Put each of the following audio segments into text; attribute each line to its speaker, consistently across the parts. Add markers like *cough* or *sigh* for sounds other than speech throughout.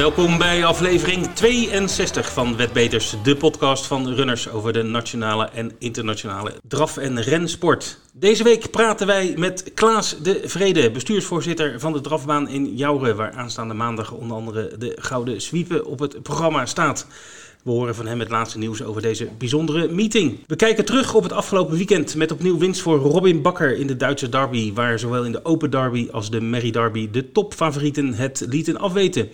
Speaker 1: Welkom bij aflevering 62 van Wetbeters, de podcast van runners over de nationale en internationale draf- en rensport. Deze week praten wij met Klaas de Vrede, bestuursvoorzitter van de drafbaan in Jouren, waar aanstaande maandag onder andere de Gouden Zwiepen op het programma staat. We horen van hem het laatste nieuws over deze bijzondere meeting. We kijken terug op het afgelopen weekend met opnieuw winst voor Robin Bakker in de Duitse derby, waar zowel in de Open Derby als de Merry Derby de topfavorieten het lieten afweten.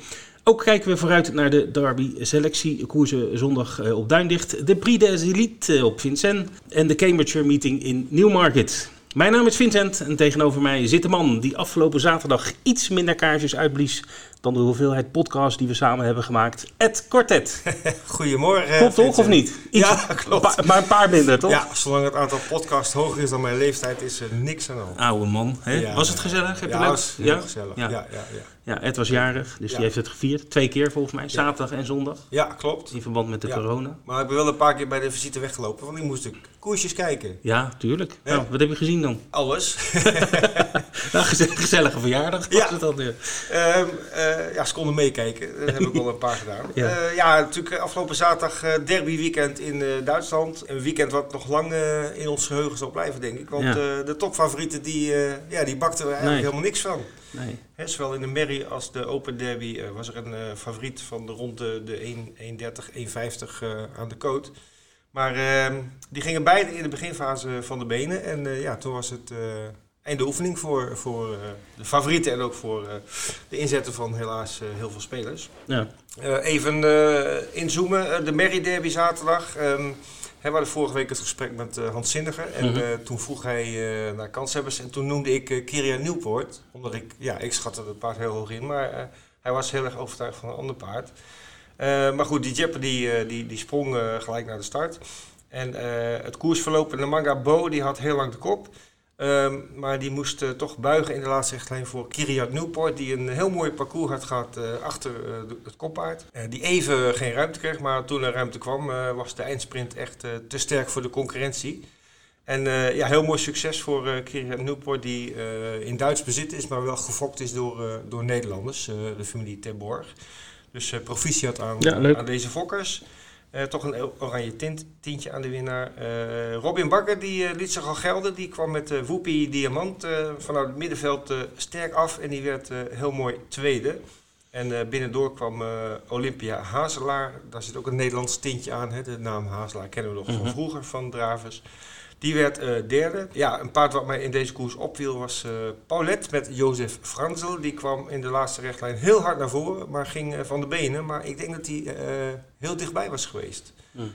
Speaker 1: Ook kijken we vooruit naar de derby selectiekoersen zondag eh, op Duindicht, de Prix des Elites op Vincennes. En de Cambridge meeting in Newmarket. Mijn naam is Vincent en tegenover mij zit de man die afgelopen zaterdag iets minder kaarsjes uitblies dan de hoeveelheid podcasts die we samen hebben gemaakt. Ed Quartet. *laughs*
Speaker 2: Goedemorgen.
Speaker 1: Klopt toch of niet?
Speaker 2: Iets, ja, klopt.
Speaker 1: Maar een paar minder, toch?
Speaker 2: Ja, zolang het aantal podcasts hoger is dan mijn leeftijd is er niks aan de hand.
Speaker 1: Oude man. Hè? Ja, was het gezellig? Heb
Speaker 2: ja,
Speaker 1: je
Speaker 2: was heel gezellig. Ja, ja, ja.
Speaker 1: ja. Ed was jarig, dus die heeft het gevierd. Twee keer volgens mij, zaterdag en zondag.
Speaker 2: Ja, klopt.
Speaker 1: In verband met de corona.
Speaker 2: Maar ik ben wel een paar keer bij de visite weggelopen, want ik moest de koersjes kijken.
Speaker 1: Ja, tuurlijk. Nou, wat heb je gezien dan?
Speaker 2: Alles. *laughs*
Speaker 1: nou, gezellige verjaardag was het dan.
Speaker 2: Ja, um, uh, ja ze konden meekijken. Dat heb ik *laughs* wel een paar gedaan. Ja, uh, ja natuurlijk afgelopen zaterdag derby weekend in Duitsland. Een weekend wat nog lang in ons geheugen zal blijven, denk ik. Want ja. de topfavorieten, die, ja, die bakten er eigenlijk nee. helemaal niks van.
Speaker 1: Nee.
Speaker 2: He, zowel in de Merry als de Open Derby was er een favoriet van de rond de, de 1,30, 1,50 aan de coat. Maar uh, die gingen beide in de beginfase van de benen. En uh, ja, toen was het uh, einde oefening voor, voor uh, de favorieten en ook voor de inzetten van helaas heel veel spelers.
Speaker 1: Ja.
Speaker 2: even inzoomen, de Merry Derby zaterdag. Um, we hadden vorige week het gesprek met Hans Zinniger. En -hmm. toen vroeg hij naar kanshebbers. En toen noemde ik Kiria Nieuwpoort. Omdat ik, ja, ik schatte het paard heel hoog in. Maar hij was heel erg overtuigd van een ander paard. Maar goed, die Jeopardy die, die, die sprong gelijk naar de start. En het koersverloop in de Manga Bo die had heel lang de kop. Ehm, maar die moest toch buigen in de laatste richtlijn voor Kiriat Newport. Die een heel mooi parcours had gehad achter het koppaard. die even geen ruimte kreeg, maar toen er ruimte kwam was de eindsprint echt te sterk voor de concurrentie. En ja, heel mooi succes voor uh, Kiriat Newport, die in Duits bezit is, maar wel gefokt is door, door Nederlanders, de familie Terborg. Dus proficiat aan,
Speaker 1: ja,
Speaker 2: aan deze fokkers. Uh, toch een oranje tint, tintje aan de winnaar. Uh, Robin Bakker die liet zich al gelden. Die kwam met de Woepie Diamant vanuit het middenveld sterk af. En die werd heel mooi tweede. En binnendoor kwam Olympia Hazelaar. Daar zit ook een Nederlands tintje aan. Hè. De naam Hazelaar kennen we nog mm -hmm. van vroeger van Dravers. Die werd uh, derde. Ja, een paard wat mij in deze koers opviel was uh, Paulette met Jozef Franzel. Die kwam in de laatste rechtlijn heel hard naar voren, maar ging uh, van de benen. Maar ik denk dat hij heel dichtbij was geweest.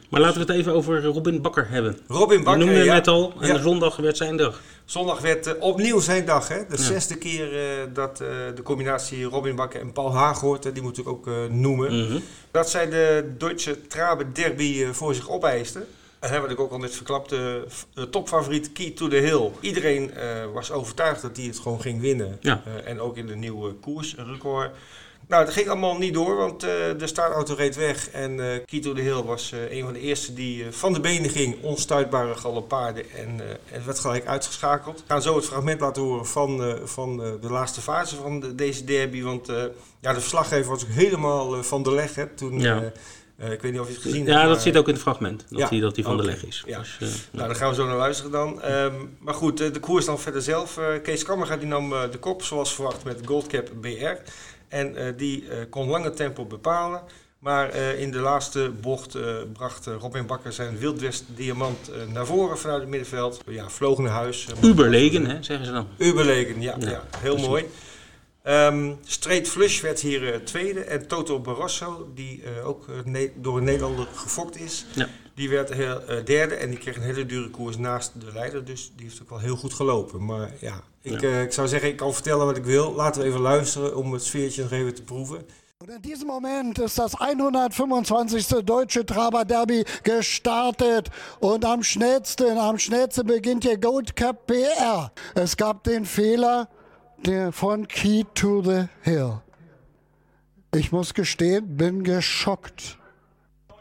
Speaker 1: Maar laten we het even over Robin Bakker hebben.
Speaker 2: Robin Bakker,
Speaker 1: Je noemde
Speaker 2: ja.
Speaker 1: net al, en
Speaker 2: Ja.
Speaker 1: de zondag werd zijn dag.
Speaker 2: Zondag werd opnieuw zijn dag. Hè? De zesde keer dat de combinatie Robin Bakker en Paul Haaghoort, die moet ik ook noemen.
Speaker 1: Mhm.
Speaker 2: Dat zij de Duitse Trabe Derby voor zich opeisten. En wat ik ook al net verklapt, de uh, topfavoriet Key to the Hill. Iedereen uh, was overtuigd dat hij het gewoon ging winnen.
Speaker 1: Ja.
Speaker 2: Uh, en ook in de nieuwe koersrecord. Nou, dat ging allemaal niet door, want de startauto reed weg. En Key to the Hill was een van de eerste die van de benen ging. Onstuitbare galoppaarden. En, en werd gelijk uitgeschakeld. We gaan zo het fragment laten horen van, van de laatste fase van de, deze derby. Want ja, de verslaggever was ook helemaal van de leg. Hè, toen,
Speaker 1: Ja.
Speaker 2: Uh, ik weet niet of je het gezien
Speaker 1: Ja,
Speaker 2: hebt.
Speaker 1: dat
Speaker 2: maar-
Speaker 1: zit ook in het fragment. Dat
Speaker 2: Ja,
Speaker 1: hij dat hij van de leg is.
Speaker 2: ja.
Speaker 1: Dus, eh,
Speaker 2: Nou, daar gaan we zo naar luisteren dan. Ehm, maar goed, eh, de koers dan verder zelf. Eh, Kees Kammerga die nam eh, de kop, zoals verwacht, met Goldcap BR. En eh, die eh, kon lange tempo bepalen. Maar eh, in de laatste bocht eh, bracht eh, Robin Bakker zijn Wildwest Diamant eh, naar voren vanuit het middenveld. Ja, vloog naar huis. Eh,
Speaker 1: Uberlegen, hè, zeggen ze dan.
Speaker 2: Uberlegen, ja,
Speaker 1: Ja,
Speaker 2: ja, heel mooi. Ehm Straight Flush werd hier eh, tweede. En Toto Barroso, die eh, ook eh, door een Nederlander gefokt is,
Speaker 1: Ja.
Speaker 2: die werd heel, eh, derde. En die kreeg een hele dure koers naast de leider. Dus die heeft ook wel heel goed gelopen. Maar ja, ik,
Speaker 1: Ja.
Speaker 2: eh, ik zou zeggen, ik kan vertellen wat ik wil. Laten we even luisteren om het sfeertje nog even te proeven.
Speaker 3: Und in diesem Moment ist das 125. Deutsche Traber Derby gestartet. Und am schnellsten, am schnellsten beginnt hier Gold Cup PR. Es gab den Fehler von Key to the Hill. Ich muss gestehen, bin geschockt.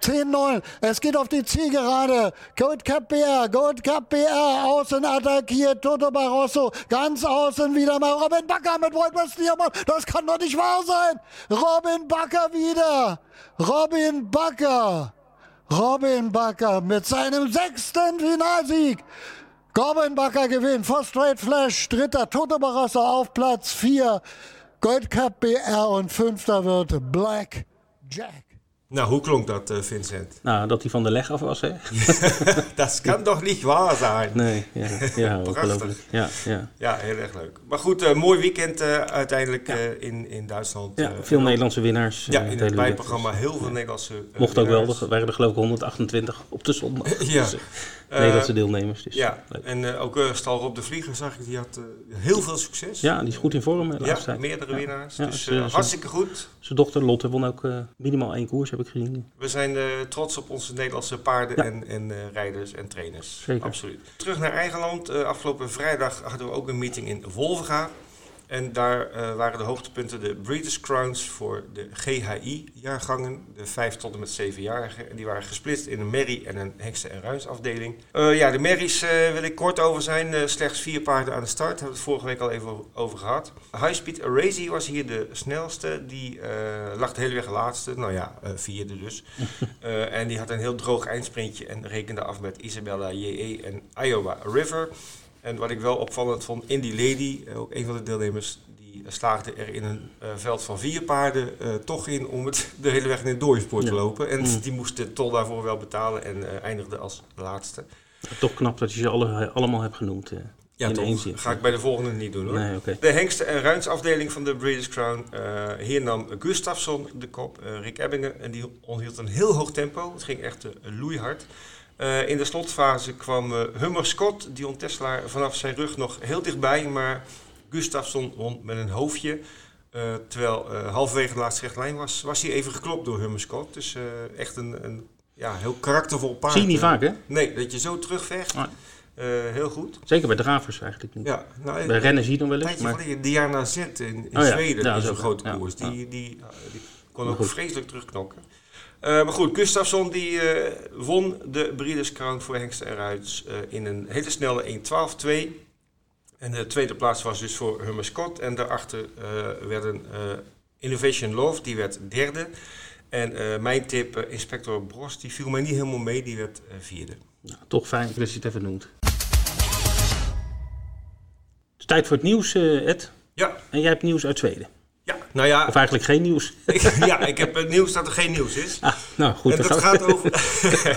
Speaker 3: 10-0. Es geht auf die Zielgerade. Gold Cup BR, Gold Cup BR. Außen attackiert Toto Barroso. Ganz außen wieder mal Robin Bakker mit Wolfers Stiermann. Das kann doch nicht wahr sein. Robin Bakker wieder. Robin Bakker. Robin Bakker mit seinem sechsten Finalsieg. Robin Bakker gewinnt. First Straight Flash. Dritter Toto Barroso auf Platz 4. Gold Cup BR und fünfter wird Black Jack.
Speaker 2: Nou, hoe klonk dat, eh, Vincent?
Speaker 1: Nou, dat hij van de leg af was, hè? *laughs*
Speaker 2: dat kan toch niet waar zijn?
Speaker 1: Nee, ja, ja *laughs*
Speaker 2: Prachtig.
Speaker 1: Ja, ja.
Speaker 2: Ja, heel erg leuk. Maar goed, eh, mooi weekend eh, uiteindelijk eh, in, in Duitsland.
Speaker 1: ja veel
Speaker 2: en-
Speaker 1: Nederlandse winnaars.
Speaker 2: Ja,
Speaker 1: eh,
Speaker 2: in het bijprogramma heel veel Nederlandse
Speaker 1: Mocht ook wel. Er waren er geloof ik 128 op de zondag. *laughs*
Speaker 2: Ja.
Speaker 1: Dus, Nederlandse deelnemers. Dus
Speaker 2: Ja,
Speaker 1: leuk.
Speaker 2: en eh, ook eh Stal Rob de Vlieger zag ik, die had eh, heel veel succes.
Speaker 1: ja, die is goed in vorm eh,
Speaker 2: Ja,
Speaker 1: tijd.
Speaker 2: meerdere winnaars.
Speaker 1: Ja,
Speaker 2: dus
Speaker 1: ze-
Speaker 2: eh, hartstikke goed.
Speaker 1: Zijn dochter Lotte won ook eh, minimaal één koers, heb ik gezien.
Speaker 2: We zijn eh, trots op onze Nederlandse paarden en, en eh, rijders en trainers.
Speaker 1: Zeker.
Speaker 2: Absoluut. Terug naar eigen land. Eh, afgelopen vrijdag hadden we ook een meeting in Wolvenga. En daar eh, waren de hoogtepunten de Breeders' Crowns voor de GHI-jaargangen. De 5 tot en met 7-jarigen. En die waren gesplitst in een merrie en een heksen- en ruinsafdeling. Eh ja, de merries eh, wil ik kort over zijn. Slechts vier paarden aan de start. Hebben we het vorige week al even over gehad. High Speed was hier de snelste. Die lag de hele weg laatste. Nou ja, vierde dus. *laughs* En die had een heel droog eindsprintje en rekende af met Isabella JE en Iowa River. En wat ik wel opvallend vond, Indy Lady, eh, ook een van de deelnemers, die eh, slaagde er in een eh, veld van vier paarden toch in om het *laughs* de hele weg in het doorspoor te lopen. En
Speaker 1: Mm.
Speaker 2: die moest de tol daarvoor wel betalen en eindigde als laatste.
Speaker 1: Toch knap dat je ze alle, allemaal hebt genoemd.
Speaker 2: Ja,
Speaker 1: in
Speaker 2: toch.
Speaker 1: zin.
Speaker 2: Ga ik bij de volgende niet doen hoor.
Speaker 1: Nee.
Speaker 2: De hengsten- en ruinsafdeling van de British Crown. hier nam Gustafsson de kop. Rick Ebbingen. En die onthield een heel hoog tempo. Het ging echt loeihard. Eh, in de slotfase kwam eh, Hummer Scott, Dion Tesselaar, vanaf zijn rug nog heel dichtbij. Maar Gustafsson won met een hoofdje. Eh, terwijl halverwege de laatste rechtlijn was, was hij even geklopt door Hummer Scott. Dus echt een, een ja, heel karaktervol paard.
Speaker 1: Zie je niet vaak, hè?
Speaker 2: Nee, dat je zo terugvecht. Eh, heel goed.
Speaker 1: Zeker bij dravers eigenlijk niet.
Speaker 2: Ja, nou,
Speaker 1: Bij rennen zie je dan wel
Speaker 2: een
Speaker 1: eens. Maar
Speaker 2: geleden, Diana Z in, in
Speaker 1: Oh ja,
Speaker 2: Zweden,
Speaker 1: ja,
Speaker 2: zo'n grote koers. Die, die, ja, die kon ook vreselijk terugknokken. Eh, maar goed, Gustafsson die eh, won de Breeders' Crown voor Hengsten en Ruits eh, in een hele snelle 1.12.2. En de tweede plaats was dus voor Hummer Scott. En daarachter werden Innovation Love, die werd derde. En mijn tip, Inspector Bros, die viel mij niet helemaal mee, die werd vierde.
Speaker 1: nou, toch fijn dat je het even noemt. Het is tijd voor het nieuws, Ed.
Speaker 2: Ja,
Speaker 1: En jij hebt nieuws uit Zweden.
Speaker 2: Ja, nou ja,
Speaker 1: Of eigenlijk geen nieuws. *laughs*
Speaker 2: ja, ik heb het nieuws dat er geen nieuws is.
Speaker 1: Ah, nou goed.
Speaker 2: en dat gaat over.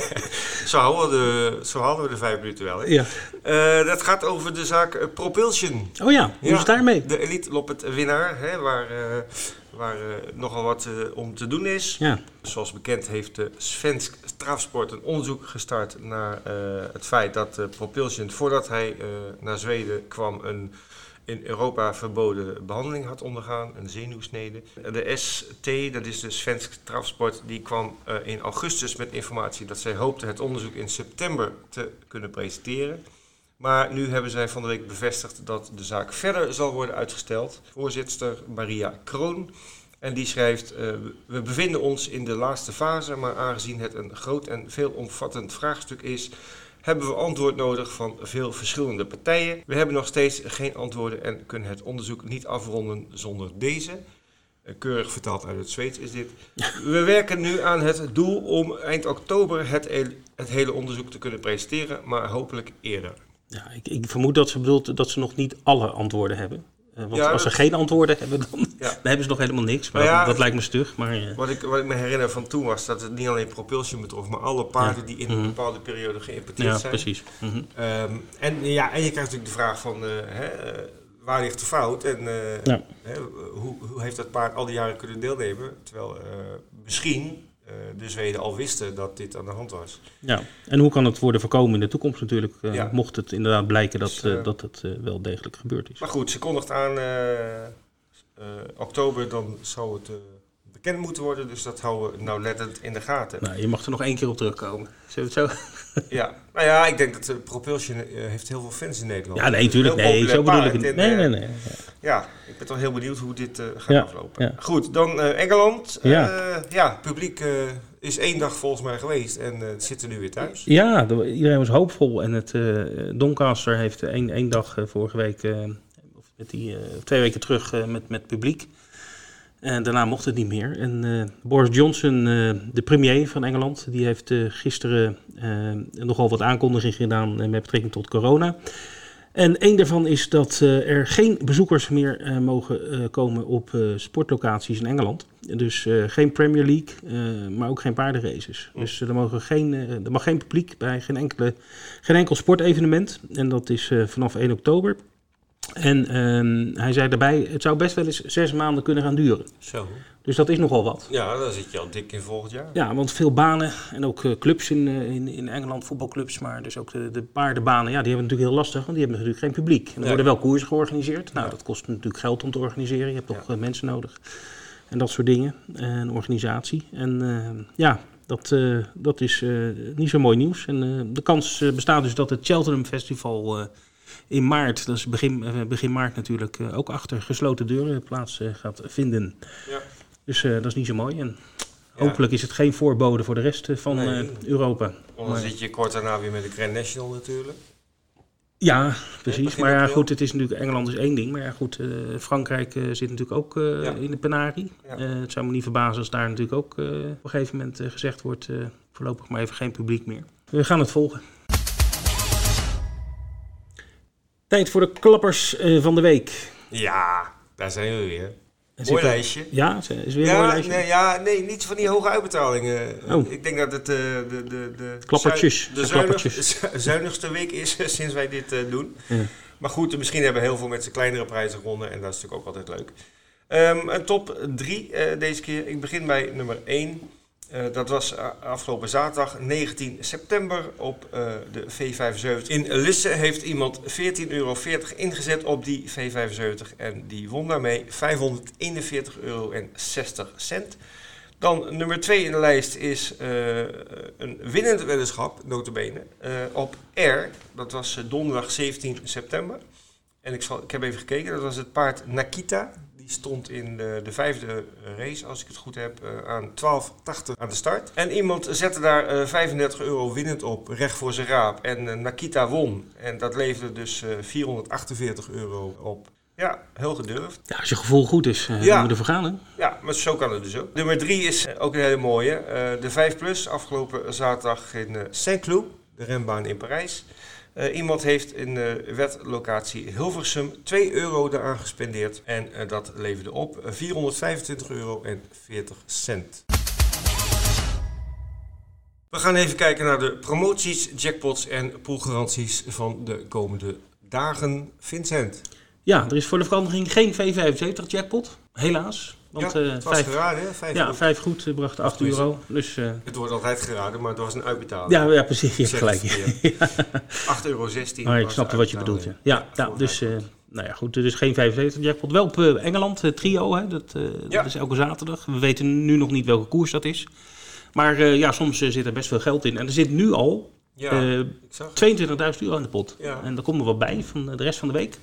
Speaker 2: *laughs* zo, houden we de, zo hadden we de vijf minuten wel. Hè?
Speaker 1: Ja.
Speaker 2: Eh, dat gaat over de zaak eh, Propulsion.
Speaker 1: Oh ja, hoe is het daarmee?
Speaker 2: De Elite Loppet winnaar, hè, waar, eh, waar eh, nogal wat eh, om te doen is.
Speaker 1: Ja,
Speaker 2: Zoals bekend heeft de Svensk Strafsport een onderzoek gestart naar eh, het feit dat eh, Propulsion, voordat hij eh, naar Zweden kwam, een in Europa verboden behandeling had ondergaan, een zenuwsnede. De ST, dat is de Svensk Strafsport, die kwam eh, in augustus met informatie dat zij hoopte het onderzoek in september te kunnen presenteren. Maar nu hebben zij van de week bevestigd dat de zaak verder zal worden uitgesteld. Voorzitter Maria Kroon. En die schrijft: eh, We bevinden ons in de laatste fase, maar aangezien het een groot en veelomvattend vraagstuk is, hebben we antwoord nodig van veel verschillende partijen. We hebben nog steeds geen antwoorden en kunnen het onderzoek niet afronden zonder deze. Eh, Keurig vertaald uit het Zweeds is dit. *laughs* We werken nu aan het doel om eind oktober het, het hele onderzoek te kunnen presenteren, maar hopelijk eerder.
Speaker 1: ja ik, ik vermoed dat ze bedoelt dat ze nog niet alle antwoorden hebben. Eh, want
Speaker 2: Ja,
Speaker 1: als ze geen antwoorden hebben, dan,
Speaker 2: Ja. *laughs*
Speaker 1: dan hebben ze nog helemaal niks. Maar
Speaker 2: Nou ja,
Speaker 1: dat, lijkt me stug. Maar eh,
Speaker 2: Wat ik, wat ik me herinner van toen was dat het niet alleen propulsion betrof, maar alle paarden die in een
Speaker 1: Mhm.
Speaker 2: bepaalde periode geïmporteerd
Speaker 1: ja,
Speaker 2: zijn.
Speaker 1: precies. Mhm.
Speaker 2: Ehm, en, ja, en je krijgt natuurlijk de vraag van eh, hè, waar ligt de fout en
Speaker 1: Ja.
Speaker 2: hè, hoe, hoe heeft dat paard al die jaren kunnen deelnemen? Terwijl misschien de Zweden al wisten dat dit aan de hand was.
Speaker 1: Ja, en hoe kan het worden voorkomen in de toekomst natuurlijk, eh,
Speaker 2: Ja.
Speaker 1: mocht het inderdaad blijken dat,
Speaker 2: Dus, eh,
Speaker 1: eh, dat het eh, wel degelijk gebeurd is.
Speaker 2: Maar goed, ze kondigt aan eh, eh, oktober, dan zou het eh, bekend moeten worden. Dus dat houden we nauwlettend in de gaten.
Speaker 1: Nou, je mag er nog één keer op terugkomen. Zullen we het zo? *laughs*
Speaker 2: Ja, nou ja, ik denk dat uh, Propulsion uh, heeft heel veel fans in Nederland.
Speaker 1: Ja, nee, natuurlijk. Nee, zo bedoel ik het niet. Nee, nee, nee.
Speaker 2: Ja, ik ben toch heel benieuwd hoe dit uh, gaat ja, aflopen. Ja. Goed, dan Engeland. Ja, ja publiek is één dag volgens mij geweest en uh, zitten nu weer thuis.
Speaker 1: Ja, iedereen was hoopvol. En het Doncaster heeft één, één dag vorige week, of met die, twee weken terug met, met publiek. En daarna mocht het niet meer. En Boris Johnson, de premier van Engeland, die heeft gisteren nogal wat aankondigingen gedaan met betrekking tot corona. En één daarvan is dat er geen bezoekers meer mogen komen op sportlocaties in Engeland. Dus geen Premier League, maar ook geen paardenraces. Dus er, mogen geen, er mag geen publiek bij geen, enkele, geen enkel sportevenement. En dat is vanaf 1 oktober. En ehm, hij zei daarbij, het zou best wel eens zes maanden kunnen gaan duren.
Speaker 2: Zo.
Speaker 1: Dus dat is nogal wat.
Speaker 2: Ja, daar zit je al dik in volgend jaar.
Speaker 1: Ja, want veel banen en ook uh, clubs in, uh, in, in Engeland, voetbalclubs, maar dus ook de, de paardenbanen, ja, die hebben natuurlijk heel lastig, want die hebben natuurlijk geen publiek. En er worden wel koersen georganiseerd. Nou, ja. dat kost natuurlijk geld om te organiseren. Je hebt toch ja. uh, mensen nodig en dat soort dingen. En organisatie. En ja, dat, dat is niet zo mooi nieuws. En de kans bestaat dus dat het Cheltenham Festival in maart, dat is begin, begin maart natuurlijk, ook achter gesloten deuren plaats gaat vinden. Ja. Dus dat is niet zo mooi. En ja. hopelijk is het geen voorbode voor de rest van nee. Europa.
Speaker 2: Want dan zit je kort daarna weer met de Grand National natuurlijk.
Speaker 1: Ja, precies. Maar ja, goed, het is natuurlijk, Engeland is één ding. Maar ja, goed, uh, Frankrijk zit natuurlijk ook ja. in de penarie. Ja. het zou me niet verbazen als daar natuurlijk ook op een gegeven moment gezegd wordt... voorlopig maar even geen publiek meer. We gaan het volgen. Tijd voor de klappers van de week.
Speaker 2: Ja, daar zijn we weer. Mooi lijstje.
Speaker 1: Ja, is weer
Speaker 2: ja,
Speaker 1: een mooi lijstje.
Speaker 2: Nee, ja, nee, niet van die hoge uitbetalingen. Oh. Ik denk dat het uh, de, de, de,
Speaker 1: klappertjes.
Speaker 2: de zuinig, *laughs* zuinigste week is sinds wij dit uh, doen. Ja. Maar goed, misschien hebben heel veel met zijn kleinere prijzen gewonnen en dat is natuurlijk ook altijd leuk. Um, een top 3 uh, deze keer. Ik begin bij nummer 1. Uh, dat was afgelopen zaterdag 19 september op uh, de V75. In Lisse heeft iemand 14,40 euro ingezet op die V75 en die won daarmee 541,60 euro. Dan nummer 2 in de lijst is een winnend weddenschap, notabene, op R. Dat was donderdag 17 september. En ik, zal, ik heb even gekeken, dat was het paard Nakita. Die stond in de, de vijfde race, als ik het goed heb, uh, aan 12,80 aan de start. En iemand zette daar uh, 35 euro winnend op, recht voor zijn raap. En uh, Nakita won. En dat leverde dus 448 euro op. Ja, heel gedurfd.
Speaker 1: Ja, als je gevoel goed is, uh, ja. moet je ervoor gaan, hè?
Speaker 2: Ja, maar zo kan het dus ook. Nummer 3 is uh, ook een hele mooie. Uh, de 5 Plus, afgelopen zaterdag in Saint-Cloud, de renbaan in Parijs. Uh, iemand heeft in de wetlocatie Hilversum 2 euro eraan gespendeerd. En uh, dat leverde op 425 euro en 40 cent. We gaan even kijken naar de promoties, jackpots en poolgaranties van de komende dagen. Vincent.
Speaker 1: Ja, er is voor de verandering geen V75 jackpot, helaas. Want,
Speaker 2: ja, het was
Speaker 1: vijf,
Speaker 2: geraden, hè? Vijf
Speaker 1: ja,
Speaker 2: goed.
Speaker 1: vijf goed uh, bracht 8 euro. Dus, uh,
Speaker 2: het wordt altijd geraden, maar het was een uitbetaling.
Speaker 1: Ja, ja precies. Je hebt gelijk. *laughs*
Speaker 2: ja. 8,16 euro.
Speaker 1: Maar ik snapte wat je bedoelt. Ja, ja, ja dus nou ja, goed. Dus geen 75 jackpot. Wel op Engeland, trio. Hè? Dat, ja. dat is elke zaterdag. We weten nu nog niet welke koers dat is. Maar ja, soms zit er best veel geld in. En er zit nu al ja, 22.000 euro in de pot.
Speaker 2: Ja.
Speaker 1: En daar komen we wat bij van de rest van de week.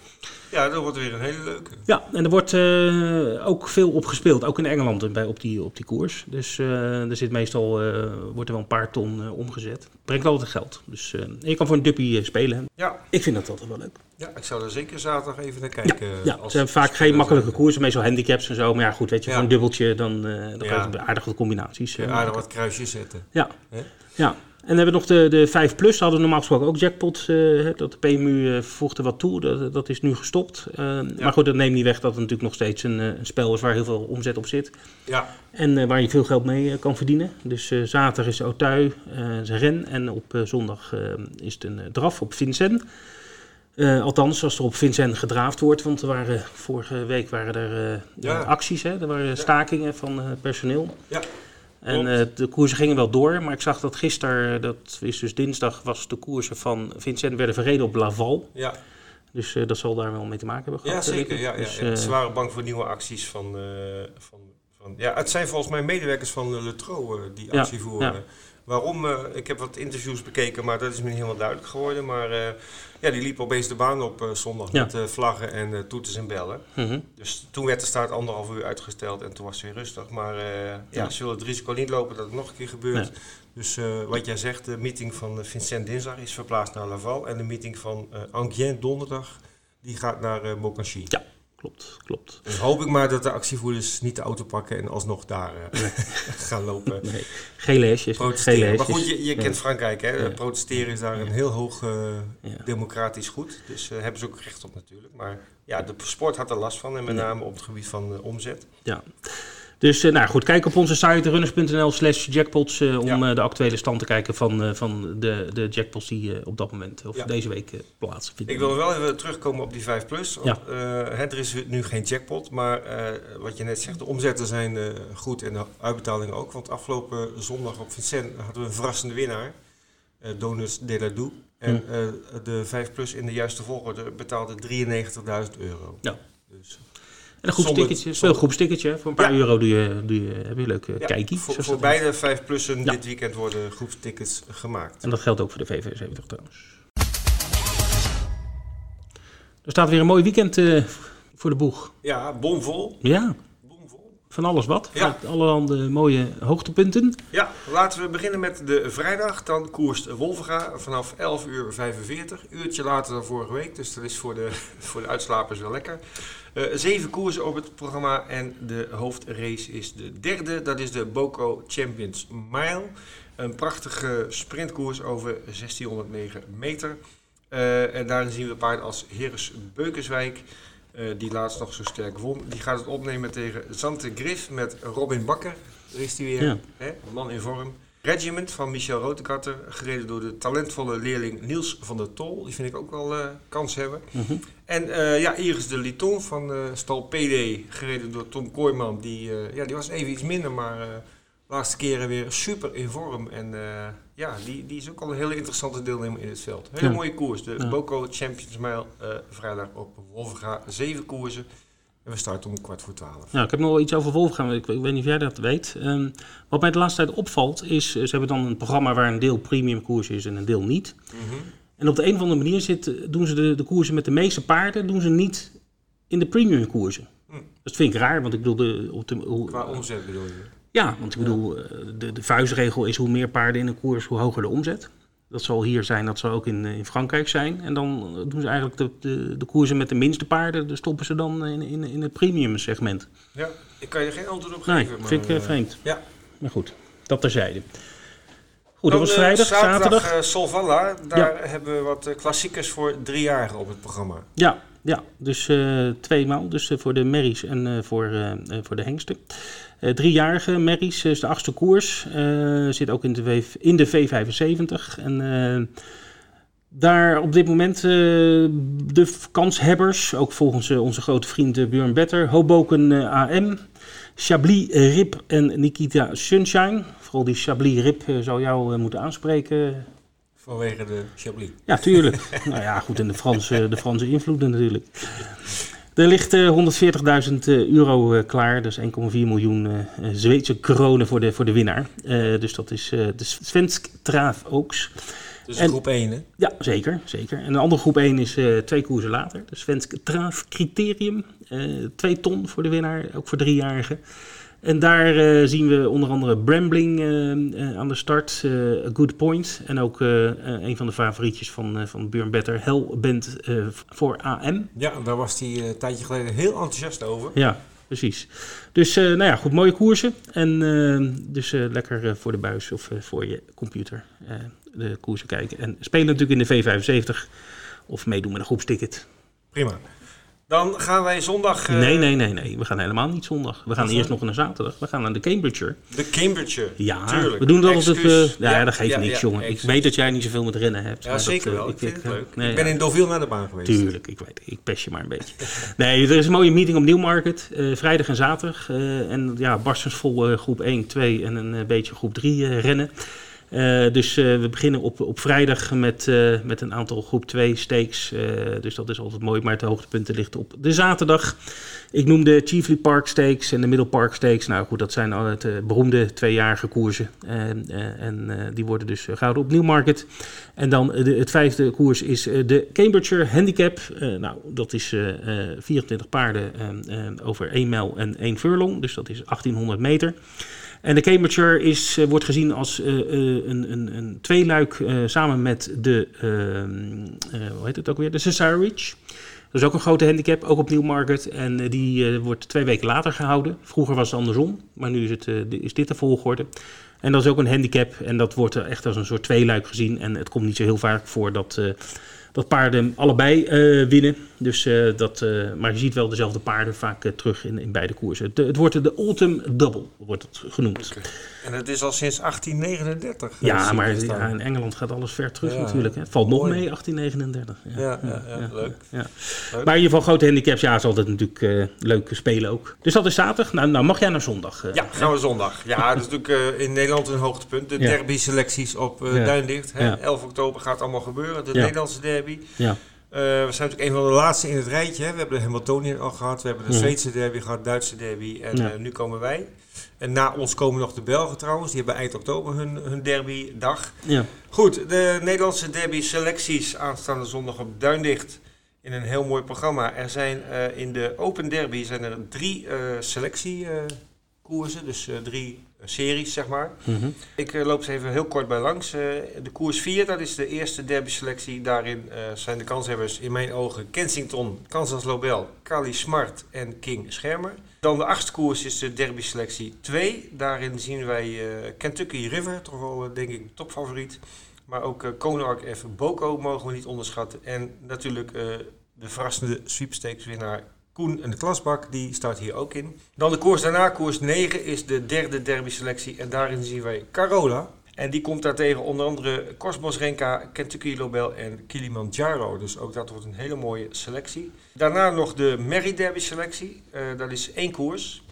Speaker 2: Ja, dat wordt weer een hele leuke.
Speaker 1: Ja, en er wordt uh, ook veel op gespeeld, ook in Engeland bij, op, die, op die koers. Dus uh, er zit meestal uh, wordt er wel een paar ton omgezet. Brengt altijd geld. Dus je kan voor een duppie spelen.
Speaker 2: Ja.
Speaker 1: Ik vind dat altijd wel leuk.
Speaker 2: Ja, ik zou er zeker zaterdag even naar kijken.
Speaker 1: Ja, zijn vaak geen makkelijke koersen, meestal handicaps en zo. Maar ja, goed, weet je, ja. voor een dubbeltje, dan, dan ja. je aardige combinaties.
Speaker 2: Ja, aardig wat kruisjes zetten.
Speaker 1: Ja, He? ja. En dan hebben we nog de, de 5 Plus, hadden we normaal gesproken ook jackpot. Uh, dat de PMU uh, voegde wat toe, dat, dat is nu gestopt. Uh, ja. Maar goed, dat neemt niet weg dat het natuurlijk nog steeds een, een spel is waar heel veel omzet op zit.
Speaker 2: Ja.
Speaker 1: En waar je veel geld mee kan verdienen. Dus zaterdag is Autui, zijn ren. En op zondag is het een draf op Vincent. althans, als er op Vincent gedraafd wordt. Want er waren, vorige week waren er ja. acties, hè? er waren stakingen van personeel.
Speaker 2: Ja.
Speaker 1: En uh, de koersen gingen wel door, maar ik zag dat gisteren, dat is dus dinsdag, was de koersen van Vincent werden verreden op Laval.
Speaker 2: Ja.
Speaker 1: Dus uh, dat zal daar wel mee te maken hebben
Speaker 2: Ja,
Speaker 1: gehad.
Speaker 2: zeker. Ja, ja. Dus, ze waren bang voor nieuwe acties van, van, Van, ja, het zijn volgens mij medewerkers van Letro die
Speaker 1: Ja,
Speaker 2: actie voeren.
Speaker 1: ja.
Speaker 2: Waarom? eh, ik heb wat interviews bekeken, maar dat is me niet helemaal duidelijk geworden. Maar eh, ja, die liepen opeens de baan op eh, zondag
Speaker 1: Ja.
Speaker 2: met vlaggen en toeters en bellen.
Speaker 1: Mhm.
Speaker 2: Dus toen werd de start anderhalf uur uitgesteld en toen was het weer rustig. Maar eh, ja, ze willen het risico niet lopen dat het nog een keer gebeurt. Dus wat jij zegt, de meeting van Vincent dinsdag is verplaatst naar Laval. En de meeting van Angien donderdag, die gaat naar Mokanchi.
Speaker 1: Ja, klopt, klopt.
Speaker 2: Dus hoop ik maar dat de actievoerders niet de auto pakken en alsnog daar eh, *laughs* gaan lopen.
Speaker 1: Nee.
Speaker 2: Protesteren.
Speaker 1: Gele
Speaker 2: Maar goed, je, je kent Frankrijk, hè?
Speaker 1: Ja.
Speaker 2: Protesteren is daar een heel hoog eh,
Speaker 1: Ja.
Speaker 2: democratisch goed. Dus daar hebben ze ook recht op natuurlijk. Maar ja, de sport had er last van. En met name op het gebied van omzet.
Speaker 1: Ja. Dus eh, nou goed, kijk op onze site runners.nl slash jackpots eh, om
Speaker 2: Ja.
Speaker 1: eh, de actuele stand te kijken van, van de, de jackpots die op dat moment of
Speaker 2: Ja.
Speaker 1: deze week plaatsvinden.
Speaker 2: Ik wil wel even terugkomen op die 5 plus. Want,
Speaker 1: Ja.
Speaker 2: hè, er is nu geen jackpot. Maar wat je net zegt, de omzetten zijn goed en de uitbetalingen ook. Want afgelopen zondag op Vincent hadden we een verrassende winnaar. Donuts de la Doux. En
Speaker 1: Hm.
Speaker 2: de 5 plus in de juiste volgorde betaalde 93.000 euro.
Speaker 1: Ja.
Speaker 2: Dus,
Speaker 1: een veel groepsticketje. Voor een paar
Speaker 2: Ja.
Speaker 1: euro doe je, doe je, heb je een leuke
Speaker 2: ja,
Speaker 1: kijkie.
Speaker 2: voor, beide 5 plussen
Speaker 1: Ja.
Speaker 2: dit weekend worden groepstickets gemaakt.
Speaker 1: En dat geldt ook voor de VV70 trouwens. Er staat weer een mooi weekend eh, voor de boeg.
Speaker 2: Ja, bomvol.
Speaker 1: Ja. Van alles wat.
Speaker 2: Ja.
Speaker 1: Met allerhande mooie hoogtepunten.
Speaker 2: Ja, laten we beginnen met de vrijdag. Dan koerst Wolvenga vanaf 11 uur 45. Uurtje later dan vorige week, dus dat is voor de, *laughs* voor de uitslapers wel lekker. Eh, zeven koersen op het programma en de hoofdrace is de derde. Dat is de Boco Champions Mile. Een prachtige sprintkoers over 1609 meter. Eh, en daarin zien we paarden als Heres Beukenswijk, eh, die laatst nog zo sterk won. Die gaat het opnemen tegen Zante Griff met Robin Bakker. Daar is hij weer,
Speaker 1: Ja.
Speaker 2: hè, een man in vorm. Regiment van Michel Rotekarter, gereden door de talentvolle leerling Niels van der Tol. Die vind ik ook wel eh, kans hebben.
Speaker 1: Mhm.
Speaker 2: En eh, ja, Iris de Liton van Stal PD, gereden door Tom Kooijman. Die, ja, die was even iets minder, maar laatste keren weer super in vorm. En eh, ja, die, die is ook al een hele interessante deelnemer in het veld. Hele
Speaker 1: Ja.
Speaker 2: mooie koers. De
Speaker 1: Ja.
Speaker 2: Boco Champions Mile eh, vrijdag op Wolvenga. Zeven koersen. En we starten om kwart voor twaalf.
Speaker 1: Nou, ik heb nog wel iets over Wolfgang. Ik, ik weet niet of jij dat weet. Ehm, wat mij de laatste tijd opvalt is, eh, ze hebben dan een programma waar een deel premium koers is en een deel niet.
Speaker 2: Mhm.
Speaker 1: En op de een of andere manier zit, doen ze de, de koersen met de meeste paarden, doen ze niet in de premium koersen.
Speaker 2: Hm.
Speaker 1: Dat vind ik raar, want ik bedoel, de, op de, hoe,
Speaker 2: Qua omzet bedoel je?
Speaker 1: Ja, want ik bedoel, eh, de, de vuistregel is hoe meer paarden in een koers, hoe hoger de omzet. Dat zal hier zijn, dat zal ook in, eh, in Frankrijk zijn. En dan eh, doen ze eigenlijk de, de, de koersen met de minste paarden, de stoppen ze dan in, in, in het premium segment.
Speaker 2: Ja, ik kan je geen antwoord op
Speaker 1: Nee,
Speaker 2: geven.
Speaker 1: vind ik
Speaker 2: maar,
Speaker 1: eh,
Speaker 2: eh,
Speaker 1: vreemd.
Speaker 2: ja.
Speaker 1: Maar goed, dat terzijde. Goed, dat was vrijdag, zaterdag.
Speaker 2: eh, Solvalla, daar hebben we wat klassiekers voor driejarigen op het programma.
Speaker 1: Ja, ja, dus tweemaal. Dus voor de merries en voor, voor de hengsten. Eh, driejarige merries is de achtste koers. eh, zit ook in de, w, in de V75. En eh, daar op dit moment eh, de kanshebbers, ook volgens eh, onze grote vriend eh, Björn Better, Hoboken eh, AM, Chablis eh, Rip en Nikita Sunshine. Vooral die Chablis Rip eh, zou jou eh, moeten aanspreken,
Speaker 2: Vanwege de Chablis.
Speaker 1: ja, tuurlijk. *laughs* nou ja, goed, en de Franse, de Franse invloeden natuurlijk. Er ligt eh, 140.000 euro eh, klaar, dus 1,4 miljoen eh, eh, Zweedse kronen voor de, voor de winnaar. Eh, dus dat is eh, de Svensk Traaf Oaks.
Speaker 2: Dus
Speaker 1: En-
Speaker 2: groep 1, hè?
Speaker 1: Ja, zeker, zeker. En de andere groep 1 is eh, twee koersen later. De Svensk Traaf Criterium. eh twee ton voor de winnaar, ook voor driejarigen. En daar eh, zien we onder andere Brambling eh, eh, aan de start, A Good Point. En ook een van de favorietjes van, van Björn Better, Hellbent eh voor AM.
Speaker 2: Ja, daar was hij een tijdje geleden heel enthousiast over.
Speaker 1: Ja, precies. Dus nou ja, goed, mooie koersen. En dus lekker voor de buis of voor je computer de koersen kijken. En spelen natuurlijk in de V75 of meedoen met een groepsticket.
Speaker 2: Prima. Dan gaan wij zondag... eh,
Speaker 1: nee, nee, nee, nee. We gaan helemaal niet zondag. We gaan eerst nog naar zaterdag. We gaan naar de Cambridgeshire.
Speaker 2: De Cambridgeshire.
Speaker 1: Ja,
Speaker 2: Tuurlijk.
Speaker 1: we doen dat altijd.
Speaker 2: Excuus.
Speaker 1: eh, ja,
Speaker 2: Ja,
Speaker 1: dat geeft
Speaker 2: ja,
Speaker 1: niks,
Speaker 2: ja,
Speaker 1: jongen. Ik weet dat jij niet zoveel met rennen hebt.
Speaker 2: Ja, zeker
Speaker 1: dat, eh,
Speaker 2: wel. Ik vind het
Speaker 1: eh,
Speaker 2: leuk.
Speaker 1: nee,
Speaker 2: ik ben in Deauville naar de baan geweest.
Speaker 1: Tuurlijk, ik weet Ik pest je maar een beetje. Nee, er is een mooie meeting op Nieuwmarket. vrijdag en zaterdag. en ja, barstensvol groep 1, 2 en een beetje groep 3 eh, rennen. Eh, dus eh, we beginnen op, op vrijdag met, eh, met een aantal groep 2 stakes. Eh, dus dat is altijd mooi, maar het hoogtepunten ligt op de zaterdag. Ik noemde Chiefly Park Stakes en de Middle Park Stakes. Nou goed, dat zijn altijd uh, beroemde tweejarige koersen. En die worden dus gehouden op Newmarket. En dan de, het vijfde koers is de Cambridgeshire Handicap. nou, dat is 24 paarden over 1 mijl en 1 furlong. Dus dat is 1800 meter. En de Cambridgeshire is, uh, wordt gezien als uh, uh, een, een, een tweeluik samen met de, ehm, hoe heet het ook weer, de Cesare Reach. Dat is ook een grote handicap, ook op Newmarket. En die wordt twee weken later gehouden. Vroeger was het andersom, maar nu is, het, is dit de volgorde. En dat is ook een handicap en dat wordt echt als een soort tweeluik gezien. En het komt niet zo heel vaak voor dat dat paarden allebei uh, winnen. Dus, uh, dat, uh, maar je ziet wel dezelfde paarden vaak terug in, in beide koersen. Het, het wordt de Ultim Double, wordt het genoemd.
Speaker 2: Okay. En het is al sinds 1839.
Speaker 1: Ja, maar ja, in Engeland gaat alles ver terug ja, natuurlijk. Hè. Het valt nog mee, 1839.
Speaker 2: Ja, ja, leuk.
Speaker 1: leuk. Maar in ieder geval grote handicaps, ja, is altijd natuurlijk leuk spelen ook. Dus dat is zaterdag. Nou, nou mag jij naar zondag.
Speaker 2: ja, gaan we zondag. Ja, dat is natuurlijk in Nederland een hoogtepunt. De derby selecties op Duindicht. Hè. 11 oktober gaat allemaal gebeuren. De Nederlandse derby.
Speaker 1: Ja.
Speaker 2: Uh, we zijn natuurlijk een van de laatste in het rijtje. Hè. We hebben de Hamiltonian al gehad, we hebben de Zweedse derby gehad, Duitse derby en ja. uh, nu komen wij. En na ons komen nog de Belgen trouwens, die hebben eind oktober hun, hun derbydag.
Speaker 1: Ja.
Speaker 2: Goed, de Nederlandse derby selecties aanstaande zondag op Duindicht in een heel mooi programma. Er zijn uh, in de Open Derby zijn er drie selectiekoersen, dus drie series, zeg maar.
Speaker 1: Mm -hmm.
Speaker 2: Ik uh, loop ze even heel kort bij langs. Uh, de koers 4, dat is de eerste derby-selectie. Daarin uh, zijn de kanshebbers in mijn ogen Kensington, Kansas Lobel, Kali Smart en King Schermer. Dan de achtste koers is de derby-selectie 2. Daarin zien wij Kentucky River, toch wel denk ik topfavoriet. Maar ook Konark F. Boko mogen we niet onderschatten. En natuurlijk de verrassende sweepstakes-winnaar En de Klasbak, die staat hier ook in. Dan de koers daarna, koers 9, is de derde derby selectie. En daarin zien wij Carola. En die komt daar tegen onder andere Cosmos Renka, Kentucky Lobel en Kilimanjaro. Dus ook dat wordt een hele mooie selectie. Daarna nog de Merry Derby selectie. Uh, dat is één koers.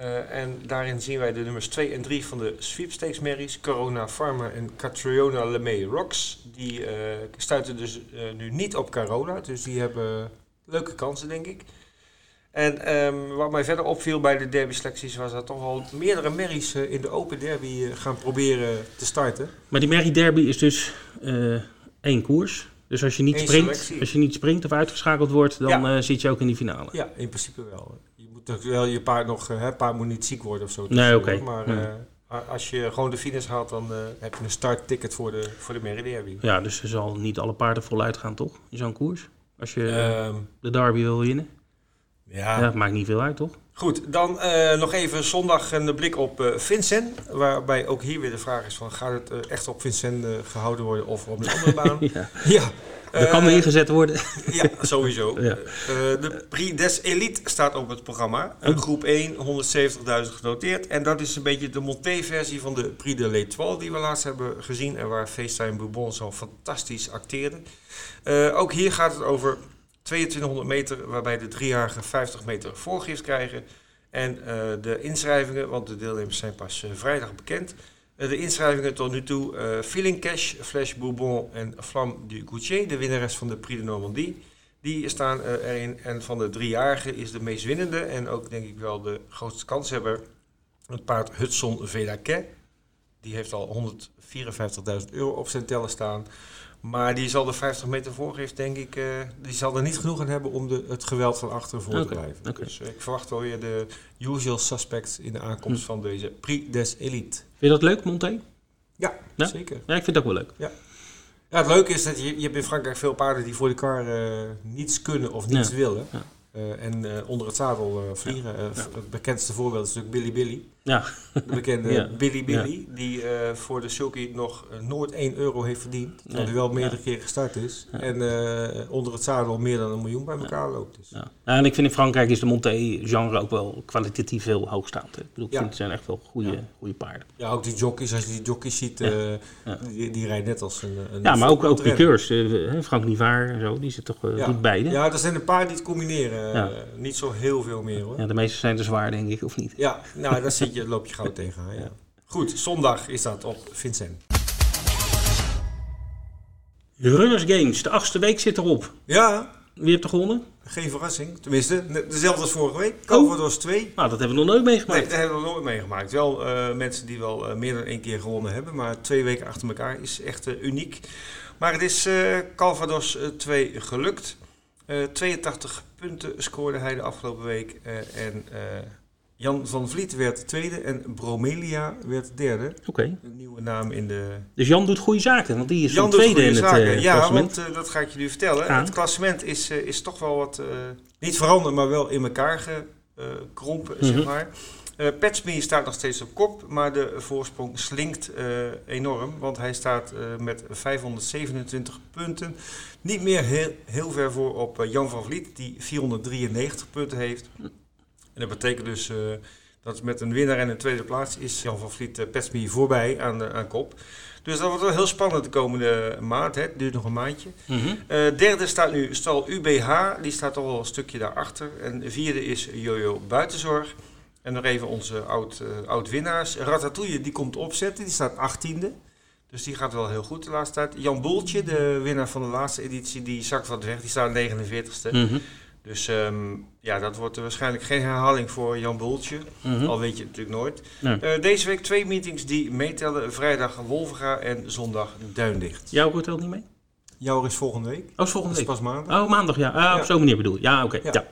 Speaker 2: Uh, en daarin zien wij de nummers 2 en 3 van de sweepstakes merries. Corona Farmer en Catriona LeMay Rocks. Die uh, stuiten dus nu niet op Carola. Dus die hebben leuke kansen, denk ik. En um, wat mij verder opviel bij de derby-selecties was dat toch wel meerdere merries uh, in de open derby uh, gaan proberen te starten.
Speaker 1: Maar die merrie derby is dus uh, één koers. Dus als je, niet springt, als je niet springt of uitgeschakeld wordt, dan ja. zit je ook in die finale.
Speaker 2: Ja, in principe wel. Je moet wel je paard nog, hè, paard moet niet ziek worden of zo.
Speaker 1: Nee, oké. Okay.
Speaker 2: Maar als je gewoon de finish haalt, dan heb je een startticket voor de, voor de merrie derby.
Speaker 1: Ja, dus er zal niet alle paarden voluit gaan, toch? In zo'n koers? Als je um, de derby wil winnen.
Speaker 2: Ja.
Speaker 1: ja, maakt niet veel uit, toch?
Speaker 2: Goed, dan uh, nog even zondag een blik op uh, Vincent. Waarbij ook hier weer de vraag is van, gaat het uh, echt op Vincent gehouden worden of op een *laughs* andere baan?
Speaker 1: ja.
Speaker 2: ja.
Speaker 1: Dat kan er ingezet worden. *laughs*
Speaker 2: ja, sowieso.
Speaker 1: Ja.
Speaker 2: de Prix des Elite staat op het programma. Oh. Groep 1, 170.000 genoteerd. En dat is een beetje de monté-versie van de Prix de l'Étoile die we laatst hebben gezien. En waar FaceTime Bourbon zo fantastisch acteerde. ook hier gaat het over 2200 meter, waarbij de driejarige 50 meter voorgift krijgen. En uh, de inschrijvingen, want de deelnemers zijn pas uh, vrijdag bekend. Uh, de inschrijvingen tot nu toe, Feeling Cash, Flash Bourbon en Flamme du Goutier, de winnares van de Prix de Normandie. Die staan erin en van de driejarigen is de meest winnende en ook denk ik wel de grootste kanshebber het paard Hudson Velaquet. Die heeft al 154.000 euro op zijn teller staan. Maar die zal de 50 meter voorgift, denk ik, uh, die zal er niet genoeg aan hebben om de, het geweld van achteren voor
Speaker 1: okay,
Speaker 2: te blijven.
Speaker 1: Okay.
Speaker 2: Dus uh, ik verwacht wel weer de usual suspects in de aankomst hm. van deze Prix des Elite.
Speaker 1: Vind je dat leuk, Monté?
Speaker 2: Ja, ja, zeker.
Speaker 1: Ja, ik vind het ook wel leuk.
Speaker 2: Ja. Ja, het leuke is dat je, je hebt in Frankrijk veel paarden die voor de kar uh, niets kunnen of niets
Speaker 1: ja.
Speaker 2: willen. En onder het zadel vliegen. Het bekendste voorbeeld is natuurlijk Billy Billy.
Speaker 1: Ja.
Speaker 2: De bekende
Speaker 1: Ja.
Speaker 2: Billy Billy, die voor de Sulky nog nooit 1 euro heeft verdiend. Terwijl hij wel meerdere keren gestart is. En onder het zadel meer dan een miljoen bij elkaar loopt. Dus.
Speaker 1: Ja. en ik vind in Frankrijk is de Monté-genre ook wel kwalitatief heel hoogstaand. hè. Ik bedoel, ik vind het zijn echt wel goede, goede paarden.
Speaker 2: Ja, ook die jockeys, als je die jockeys ziet, die, die rijden net als een... een
Speaker 1: Ja, maar ook, ook piqueurs. eh, Frank Nivard en zo, die zit toch eh, doet beide.
Speaker 2: Ja, er zijn een paar die het combineren.
Speaker 1: Ja.
Speaker 2: Niet zo heel veel meer hoor.
Speaker 1: Ja, de meeste zijn te zwaar, denk ik, of niet?
Speaker 2: Ja, nou, daar zit je, loop je gauw tegenaan. Ja. Goed, zondag is dat op Vincent.
Speaker 1: Runners Games, de achtste week zit erop.
Speaker 2: Ja,
Speaker 1: Wie heeft er gewonnen?
Speaker 2: geen verrassing. Tenminste, dezelfde als vorige week. Calvados 2.
Speaker 1: Nou, dat hebben we nog nooit
Speaker 2: Nee,
Speaker 1: meegemaakt.
Speaker 2: dat hebben we nog nooit meegemaakt. Wel eh, mensen die wel eh, meer dan één keer gewonnen hebben, maar twee weken achter elkaar is echt eh, uniek. Maar het is Calvados eh, 2 gelukt. Eh, 82 punten scoorde hij de afgelopen week. en Jan van Vliet werd tweede en Bromelia werd derde.
Speaker 1: Oké.
Speaker 2: Een nieuwe naam in de...
Speaker 1: Dus Jan doet goede zaken, want die is
Speaker 2: Jan
Speaker 1: van
Speaker 2: doet
Speaker 1: tweede
Speaker 2: goede
Speaker 1: in het
Speaker 2: zaken.
Speaker 1: eh,
Speaker 2: ja,
Speaker 1: klassement.
Speaker 2: want eh, dat ga ik jullie vertellen.
Speaker 1: Ja.
Speaker 2: Het klassement is, eh, is toch wel wat, eh, niet veranderd, maar wel in elkaar gekrompen,
Speaker 1: Mhm.
Speaker 2: zeg maar. Eh Petsme staat nog steeds op kop, maar de voorsprong slinkt enorm, want hij staat met 527 punten. Niet meer heel, heel ver voor op Jan van Vliet, die 493 punten heeft. Dat betekent dus eh, dat met een winnaar en een tweede plaats is Jan van Vliet uh, Petsme voorbij aan, de, aan kop. Dus dat wordt wel heel spannend de komende maand. Hè. Het duurt nog een maandje.
Speaker 1: Mhm.
Speaker 2: Eh, derde staat nu Stal UBH. Die staat wel een stukje daarachter. En de vierde is Jojo Buitenzorg. En nog even onze oud, eh, oud-winnaars. Ratatouille die komt opzetten. Die staat achttiende. Dus die gaat wel heel goed de laatste tijd. Jan Boeltje, de winnaar van de laatste editie, die zakt wat weg. Die staat 49ste.
Speaker 1: Mhm.
Speaker 2: Dus ehm, ja, dat wordt waarschijnlijk geen herhaling voor Jan Boeltje.
Speaker 1: Mhm.
Speaker 2: Al weet je het natuurlijk nooit.
Speaker 1: Nee.
Speaker 2: Eh, deze week twee meetings die meetellen. Vrijdag Wolvenga en zondag Duindicht.
Speaker 1: Jouw wordt niet mee?
Speaker 2: Jouw is volgende week.
Speaker 1: Oh, is volgende
Speaker 2: Dat is pas maandag.
Speaker 1: Oh, maandag, ja. Ah, op zo'n manier bedoel je. Ja, oké.
Speaker 2: Ja.
Speaker 1: Ja.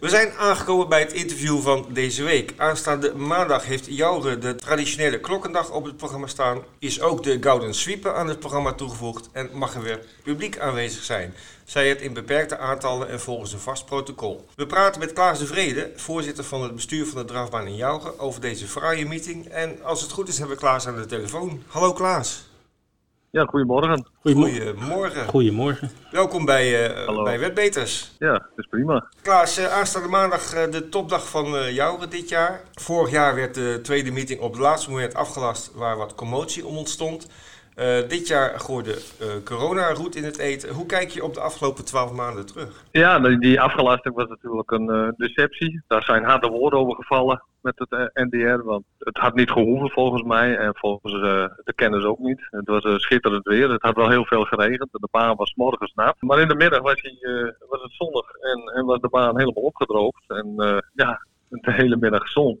Speaker 2: We zijn aangekomen bij het interview van deze week. Aanstaande maandag heeft Joure de traditionele klokkendag op het programma staan. Is ook de Gouden Sweeper aan het programma toegevoegd en mag er weer publiek aanwezig zijn. Zij het in beperkte aantallen en volgens een vast protocol. We praten met Klaas de Vrede, voorzitter van het bestuur van de drafbaan in Jouge, over deze fraaie meeting. En als het goed is hebben we Klaas aan de telefoon. Hallo Klaas.
Speaker 4: Ja, goedemorgen.
Speaker 1: Goedemorgen.
Speaker 2: Goedemorgen.
Speaker 1: Goedemorgen.
Speaker 2: Welkom bij, eh
Speaker 4: Hallo.
Speaker 2: bij Wetbeters.
Speaker 4: Ja, dat is prima.
Speaker 2: Klaas, eh, aanstaande maandag eh, de topdag van eh Jouren dit jaar. Vorig jaar werd de tweede meeting op het laatste moment afgelast waar wat commotie om ontstond. Eh, dit jaar gooide eh corona roet in het eten. Hoe kijk je op de afgelopen twaalf maanden terug?
Speaker 4: Ja, die- afgelasting was natuurlijk een eh, deceptie. Daar zijn harde woorden over gevallen met het NDR. Want het had niet gehoeven volgens mij en volgens de kennis ook niet. Het was schitterend weer. Het had wel heel veel geregend. De baan was morgens nat. Maar in de middag was, hij, was het zonnig en, en was de baan helemaal opgedroogd. En ja, de hele middag zon.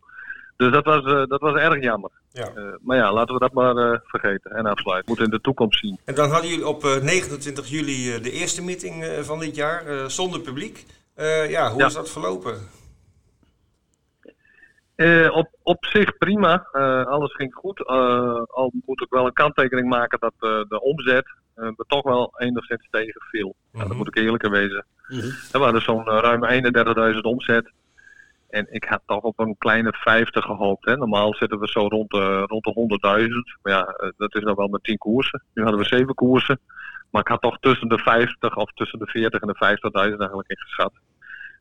Speaker 4: Dus dat was, eh, dat was erg jammer.
Speaker 2: Ja.
Speaker 4: Eh, maar ja, laten we dat maar eh, vergeten en afsluiten. We moeten in de toekomst zien.
Speaker 2: En dan hadden jullie op eh, 29 juli eh, de eerste meeting eh, van dit jaar eh, zonder publiek. Eh, ja, hoe
Speaker 4: Ja.
Speaker 2: is dat verlopen?
Speaker 4: Eh, op, op zich prima. Eh, alles ging goed. Eh, al moet ik wel een kanttekening maken dat eh, de omzet eh, er toch wel enigszins tegenviel. Ja,
Speaker 2: Mhm.
Speaker 4: dat moet ik eerlijk wezen.
Speaker 1: Mhm.
Speaker 4: Er waren zo'n ruim 31.000 omzet. En ik had toch op een kleine 50 gehoopt. Hè. Normaal zitten we zo rond de, rond de 100.000. Maar ja, eh, dat is dan wel met 10 koersen. Nu hadden we 7 koersen. Maar ik had toch tussen de 50 of tussen de 40 en de 50.000 eigenlijk ingeschat.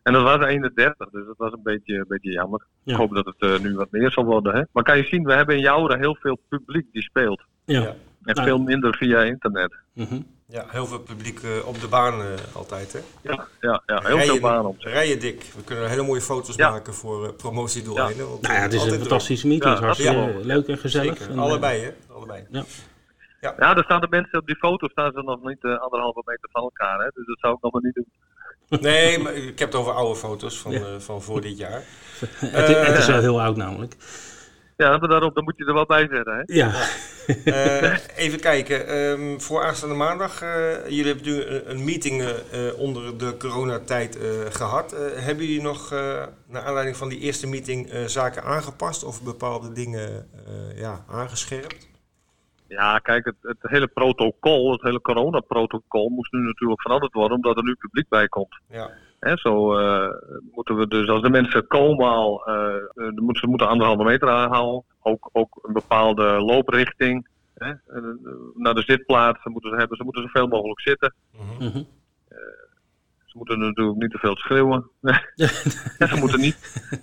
Speaker 4: En dat was 31, dus dat was een beetje, een beetje jammer.
Speaker 1: Ja.
Speaker 4: Ik hoop dat het eh, nu wat meer zal worden. Hè? Maar kan je zien, we hebben in Jouren heel veel publiek die speelt.
Speaker 1: Ja.
Speaker 2: Ja.
Speaker 4: En
Speaker 1: Nou.
Speaker 4: veel minder via internet.
Speaker 1: Mhm.
Speaker 2: Ja, heel veel publiek eh, op de baan eh, altijd. Hè?
Speaker 4: Ja, ja, ja heel
Speaker 2: Rijen-
Speaker 4: veel banen op.
Speaker 2: Rijen dik. We kunnen hele mooie foto's
Speaker 4: Ja.
Speaker 2: maken voor eh, promotiedoeleinden. want,
Speaker 1: Nou ja, het is een
Speaker 2: altijd
Speaker 1: fantastische meeting.
Speaker 4: Ja,
Speaker 1: hartstikke
Speaker 4: ja.
Speaker 1: leuk en gezellig. En,
Speaker 2: Allebei, hè? Allebei.
Speaker 4: Ja, daar staan de mensen op die foto staan ze nog niet eh, anderhalve meter van elkaar. Hè? Dus dat zou ik nog maar niet doen.
Speaker 2: Nee, maar ik heb het over oude foto's van,
Speaker 1: Ja.
Speaker 2: eh, van voor dit jaar.
Speaker 1: het, *laughs* het is wel heel oud namelijk.
Speaker 4: Ja, maar daarop dan moet je er wel bij zetten. Hè?
Speaker 1: Ja. *laughs*
Speaker 2: Eh, even kijken. ehm, voor aanstaande maandag. eh, jullie hebben nu een, een meeting eh, onder de coronatijd eh, gehad. Eh, hebben jullie nog, eh, naar aanleiding van die eerste meeting, eh, zaken aangepast of bepaalde dingen eh, ja, aangescherpt?
Speaker 4: Ja, kijk, het, het hele protocol, het hele coronaprotocol moest nu natuurlijk veranderd worden omdat er nu publiek bij komt.
Speaker 2: Ja.
Speaker 4: Zo eh, moeten we dus, als de mensen komen al, eh, eh, moeten ze moeten anderhalve meter aanhouden. Ook, ook een bepaalde looprichting. Hè, eh, naar de zitplaatsen moeten ze hebben. Ze moeten zoveel mogelijk zitten.
Speaker 2: Mhm.
Speaker 1: Mhm.
Speaker 4: Ze moeten natuurlijk niet te veel schreeuwen. *laughs* en ze moeten niet.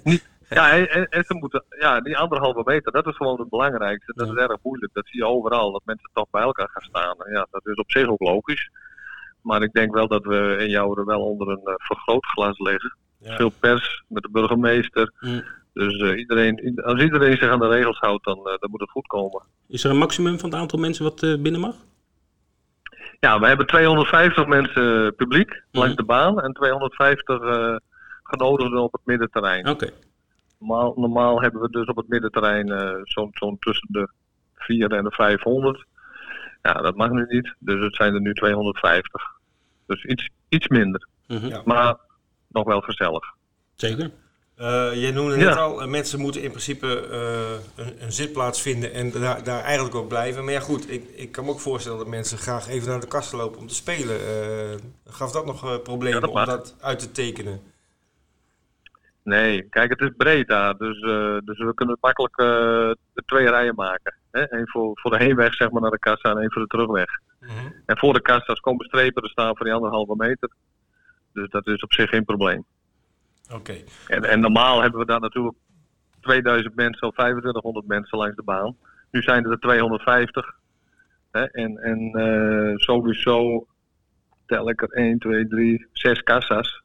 Speaker 4: niet ja, en, ze moeten. Ja, die anderhalve meter, dat is gewoon het belangrijkste. Dat
Speaker 1: Ja.
Speaker 4: is erg moeilijk. Dat zie je overal. Dat mensen toch bij elkaar gaan staan. En ja, dat is op zich ook logisch. Maar ik denk wel dat we in Jouweren wel onder een eh, vergrootglas liggen.
Speaker 2: Ja.
Speaker 4: Veel pers met de burgemeester.
Speaker 1: Mm.
Speaker 4: Dus eh, iedereen, als iedereen zich aan de regels houdt, dan, eh, dan moet het goed komen.
Speaker 1: Is er een maximum van het aantal mensen wat binnen mag?
Speaker 4: Ja, we hebben 250 mensen publiek
Speaker 1: Mhm.
Speaker 4: langs de baan en 250 eh genodigden op het middenterrein.
Speaker 1: Oké.
Speaker 4: Normaal, normaal hebben we dus op het middenterrein zo'n zo'n tussen de 4 en de 500. Ja, dat mag nu niet, dus het zijn er nu 250. Dus iets, iets minder,
Speaker 1: Mhm.
Speaker 2: Ja.
Speaker 4: maar nog wel gezellig.
Speaker 1: Zeker.
Speaker 2: Eh, jij noemde
Speaker 4: Ja.
Speaker 2: net al, eh, mensen moeten in principe eh, een, een zitplaats vinden en daar, daar eigenlijk ook blijven. Maar ja goed, ik, ik kan me ook voorstellen dat mensen graag even naar de kasten lopen om te spelen. Eh, gaf dat nog eh, problemen
Speaker 4: Ja, dat
Speaker 2: om
Speaker 4: mag.
Speaker 2: dat uit te tekenen?
Speaker 4: Nee, kijk, het is breed daar, dus, eh, dus we kunnen makkelijk eh, de twee rijen maken. Hè? Eén voor, voor de heenweg zeg maar, naar de kassa en één voor de terugweg.
Speaker 2: Mhm.
Speaker 4: En voor de kassa's komen strepen te staan voor die anderhalve meter. Dus dat is op zich geen probleem.
Speaker 2: Oké.
Speaker 4: En, en normaal hebben we daar natuurlijk 2000 mensen of 2500 mensen langs de baan. Nu zijn er 250. Hè? En, en eh, sowieso tel ik er 1, 2, 3, 6 kassa's.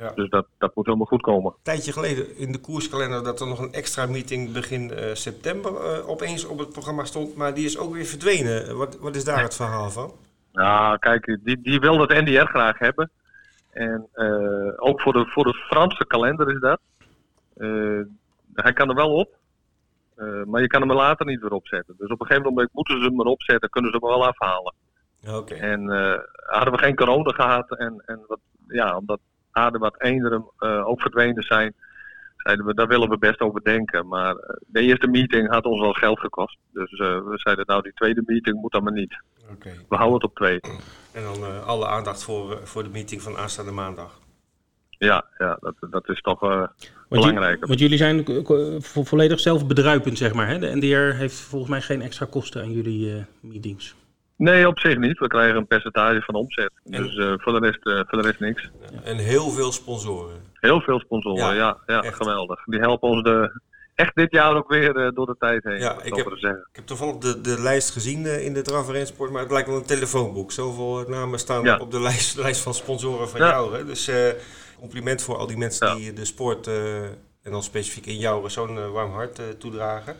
Speaker 2: Ja.
Speaker 4: Dus dat, dat moet helemaal goed komen.
Speaker 2: Een tijdje geleden in de koerskalender dat er nog een extra meeting begin eh, september eh, opeens op het programma stond. Maar die is ook weer verdwenen. Wat, wat is daar het verhaal van?
Speaker 4: Nou, kijk, die, die wil dat NDR graag hebben. En eh, ook voor de, voor de Franse kalender is dat. Hij kan er wel op. maar je kan hem er later niet weer opzetten. Dus op een gegeven moment moeten ze hem erop zetten, kunnen ze hem wel afhalen.
Speaker 2: Oké.
Speaker 4: En hadden we geen corona gehad en, en wat, ja, omdat aarde wat eenderen eh, ook verdwenen zijn, zeiden we, daar willen we best over denken. Maar eh, de eerste meeting had ons wel geld gekost. Dus eh, we zeiden, nou die tweede meeting moet dan maar niet.
Speaker 2: Oké.
Speaker 4: We houden het op twee.
Speaker 2: En dan eh, alle aandacht voor, voor de meeting van aanstaande maandag.
Speaker 4: Ja, ja dat, dat is toch eh,
Speaker 1: Want, ju-
Speaker 4: belangrijker.
Speaker 1: want jullie zijn vo- vo- volledig zelfbedruipend, zeg maar. Hè? De NDR heeft volgens mij geen extra kosten aan jullie eh, meetings.
Speaker 4: Nee, op zich niet. We krijgen een percentage van omzet.
Speaker 2: En-
Speaker 4: Dus eh, voor, de rest, eh, voor de rest niks.
Speaker 2: En heel veel sponsoren.
Speaker 4: Heel veel sponsoren,
Speaker 2: Ja,
Speaker 4: ja, geweldig. Die helpen ons de, echt dit jaar ook weer eh, door de tijd heen.
Speaker 2: Ja, ik heb-. Ik heb toevallig de, de lijst gezien in de Draf en Rensport, maar het lijkt wel een telefoonboek. Zoveel namen staan
Speaker 4: Ja.
Speaker 2: op de lijst, *laughs* lijst van sponsoren van jou. Hè? Dus compliment voor al die mensen die de sport, en dan specifiek in jou, zo'n warm hart toedragen.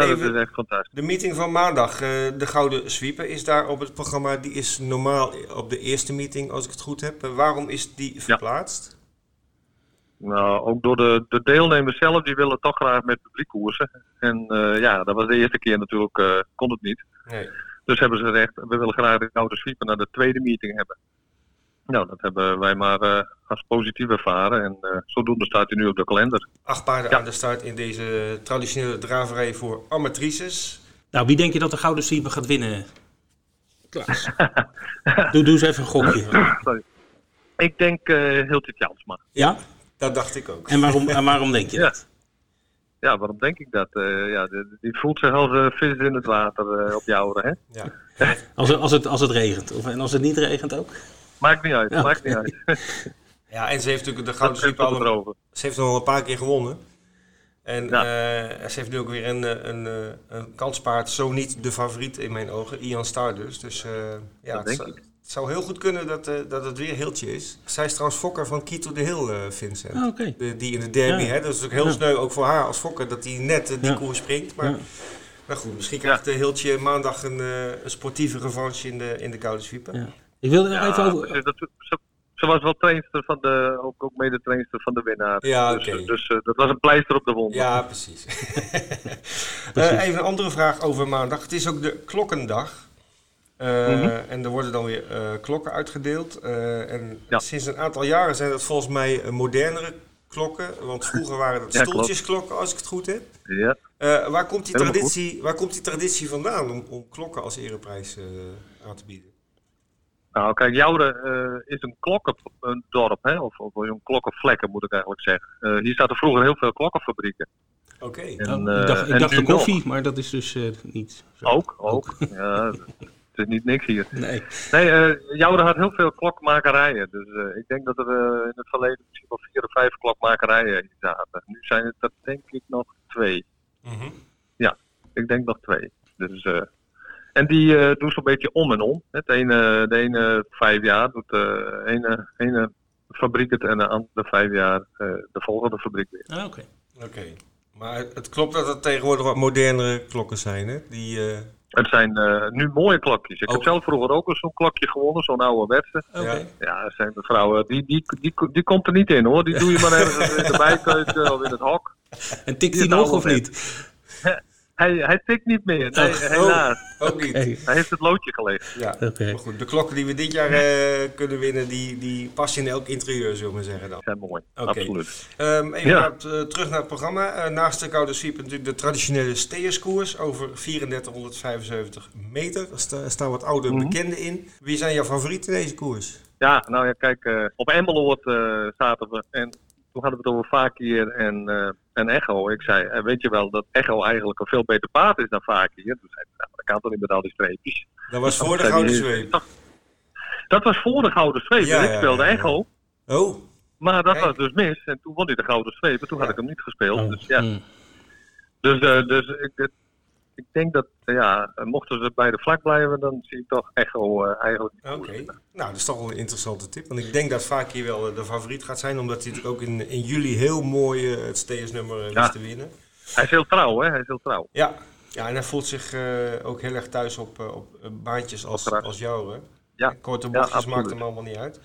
Speaker 4: Ja, dat is echt fantastisch.
Speaker 2: De meeting van maandag, eh, de Gouden Sweeper, is daar op het programma. Die is normaal op de eerste meeting, als ik het goed heb. Eh, waarom is die verplaatst?
Speaker 4: Nou, ook door de, de deelnemers zelf, die willen toch graag met publiek koersen. En eh, ja, dat was de eerste keer natuurlijk, kon het niet.
Speaker 2: Nee.
Speaker 4: Dus hebben ze gezegd, we willen graag de oude sweeper naar de tweede meeting hebben. Nou, dat hebben wij maar eh, als positief ervaren. En eh, zodoende staat hij nu op de kalender.
Speaker 2: Acht paarden
Speaker 4: Ja.
Speaker 2: aan de start in deze traditionele draverij voor amatrices.
Speaker 1: Nou, wie denk je dat de Gouden Sieper gaat winnen? Klaas. *laughs* doe, doe eens even een gokje.
Speaker 4: Sorry. Ik denk uh, Hiltje Jansma.
Speaker 1: Ja?
Speaker 2: Dat dacht ik ook.
Speaker 1: En waarom, en waarom denk je
Speaker 4: Ja.
Speaker 1: dat?
Speaker 4: Ja, waarom denk ik dat? Eh, ja, die, die voelt zich als een vis in het water eh, op jouren, hè?
Speaker 2: Ja.
Speaker 1: Als, het- als, het, als het regent. Of, en als het niet regent ook?
Speaker 4: Maakt niet uit,
Speaker 1: Ja.
Speaker 4: maakt niet uit. *laughs*
Speaker 2: ja, en ze heeft natuurlijk de Gouden
Speaker 4: het
Speaker 2: al. Ze heeft nog een paar keer gewonnen. En
Speaker 4: Ja.
Speaker 2: eh, ze heeft nu ook weer een, eh, een, eh, een kanspaard, zo niet de favoriet in mijn ogen, Ian Stardust. Dus eh, ja,
Speaker 4: Dat
Speaker 2: het,
Speaker 4: denk
Speaker 2: zou,
Speaker 4: ik.
Speaker 2: het zou heel goed kunnen dat, eh, dat het weer Hiltje is. Zij is trouwens fokker van Kito de Hill, eh, Vincent.
Speaker 1: Oké.
Speaker 2: De, die in de derby,
Speaker 1: Ja.
Speaker 2: hè? Dat is ook heel
Speaker 1: Ja.
Speaker 2: sneu, ook voor haar als fokker, dat hij net die
Speaker 1: Ja.
Speaker 2: koers springt. Maar,
Speaker 1: Ja.
Speaker 2: maar goed, misschien krijgt de Hiltje maandag een, eh, een sportieve revanche in de, in de Koude Sweeper.
Speaker 1: Ja. Ik wilde er
Speaker 4: Ja,
Speaker 1: even over...
Speaker 4: precies, dat- ze, ze was wel trainster van de, ook, ook mede trainster van de winnaar.
Speaker 2: Ja,
Speaker 4: dus
Speaker 2: oké.
Speaker 4: dus eh, dat was een pleister op de wond.
Speaker 2: Ja, precies. *laughs* Eh, even een andere vraag over maandag. Het is ook de klokkendag. Eh,
Speaker 4: Mhm.
Speaker 2: En er worden dan weer eh, klokken uitgedeeld. Eh, en
Speaker 4: Ja.
Speaker 2: sinds een aantal jaren zijn dat volgens mij eh, modernere klokken. Want vroeger waren dat
Speaker 4: Ja,
Speaker 2: stoeltjesklokken, als ik het goed heb.
Speaker 4: Ja.
Speaker 2: Eh, waar, komt die
Speaker 4: Helemaal
Speaker 2: traditie, waar komt die traditie vandaan om, om klokken als ereprijs eh, aan te bieden?
Speaker 4: Nou, kijk, Joure eh, is een klokkendorp, hè? Of, of een klokkenvlekken moet ik eigenlijk zeggen. Eh, hier zaten vroeger heel veel klokkenfabrieken.
Speaker 2: Oké.
Speaker 1: Oh, ik dacht,
Speaker 4: eh,
Speaker 1: ik dacht
Speaker 4: nu
Speaker 1: de
Speaker 4: nog.
Speaker 1: koffie, maar dat is dus eh, niet zo.
Speaker 4: Ook, ook. ja, het is niet niks hier.
Speaker 1: Nee.
Speaker 4: Nee, eh Joure had heel veel klokmakerijen. Dus eh, ik denk dat er in het verleden misschien wel vier of vijf klokmakerijen hier zaten. Nu zijn het er denk ik nog twee.
Speaker 2: Mhm.
Speaker 4: Ik denk nog twee. Dus, eh, en die eh, doen zo'n beetje om en om. Het ene, de ene vijf jaar doet de ene, ene fabriek het en de andere vijf jaar eh, de volgende fabriek weer.
Speaker 1: Ah, Oké.
Speaker 2: Oké. Maar het- klopt dat het tegenwoordig wat modernere klokken zijn, hè? Die, eh,
Speaker 4: Het zijn eh, nu mooie klokjes. Ik heb zelf vroeger ook zo'n klokje gewonnen, zo'n ouderwetse.
Speaker 1: Oké.
Speaker 2: Ja.
Speaker 4: Ja, dat zijn de vrouwen, die, die, die, die komt er niet in hoor. Die doe je maar ergens in de *laughs* bijkeuken of in het hok.
Speaker 1: En tikt
Speaker 4: Die
Speaker 1: hij
Speaker 4: is
Speaker 1: nog of niet?
Speaker 4: Hij, hij tikt niet meer, nee,
Speaker 1: Oh.
Speaker 4: helaas.
Speaker 2: ook niet.
Speaker 4: Hij heeft het loodje gelegd.
Speaker 2: Ja.
Speaker 1: Oké.
Speaker 2: Maar goed, de klokken die we dit jaar eh, kunnen winnen, die, die passen in elk interieur, zullen we maar zeggen dan.
Speaker 4: Zijn mooi, absoluut.
Speaker 2: Ehm, even
Speaker 4: Ja.
Speaker 2: naar het, eh, terug naar het programma. Eh, naast de Koude Sweep natuurlijk de traditionele steerskoers over 3475 meter. Daar sta- staan wat oude
Speaker 4: Mhm.
Speaker 2: bekenden in. Wie zijn jouw favorieten in deze koers?
Speaker 4: Ja, nou ja, kijk, eh, op Emmeloord eh zaten we en toen hadden we het over Fakir en, eh, en Echo. Ik zei, eh, weet je wel dat Echo eigenlijk een veel beter paard is dan Fakir? Toen zei hij, nou, dat kan toch niet met al die streepjes?
Speaker 2: Dat was voor de Gouden Zweep.
Speaker 4: Dat was voor de Gouden Streep.
Speaker 2: Ja,
Speaker 4: en ik speelde
Speaker 2: ja, ja.
Speaker 4: Echo.
Speaker 2: Oh,
Speaker 4: Maar dat
Speaker 2: Kijk.
Speaker 4: was dus mis. En toen won hij de Gouden Streep. En toen had ik hem niet gespeeld.
Speaker 1: Oh,
Speaker 4: Dus ja,
Speaker 1: mm.
Speaker 4: dus, eh, dus ik, het- ik denk dat, eh, ja, mochten ze bij de vlak blijven, dan zie ik toch Echo eh, eigenlijk.
Speaker 2: oké. Nou, dat is toch wel een interessante tip. Want ik denk dat vaak hier wel eh, de favoriet gaat zijn. Omdat hij natuurlijk ook in, in juli heel mooi eh, het steersnummer eh,
Speaker 4: Ja.
Speaker 2: te winnen.
Speaker 4: Hij is heel trouw, hè? Hij is heel trouw.
Speaker 2: Ja. ja, en hij voelt zich eh, ook heel erg thuis op, eh, op eh, baantjes als, als jou. Hè?
Speaker 4: Ja.
Speaker 2: Korte bochtjes maakt hem allemaal niet uit.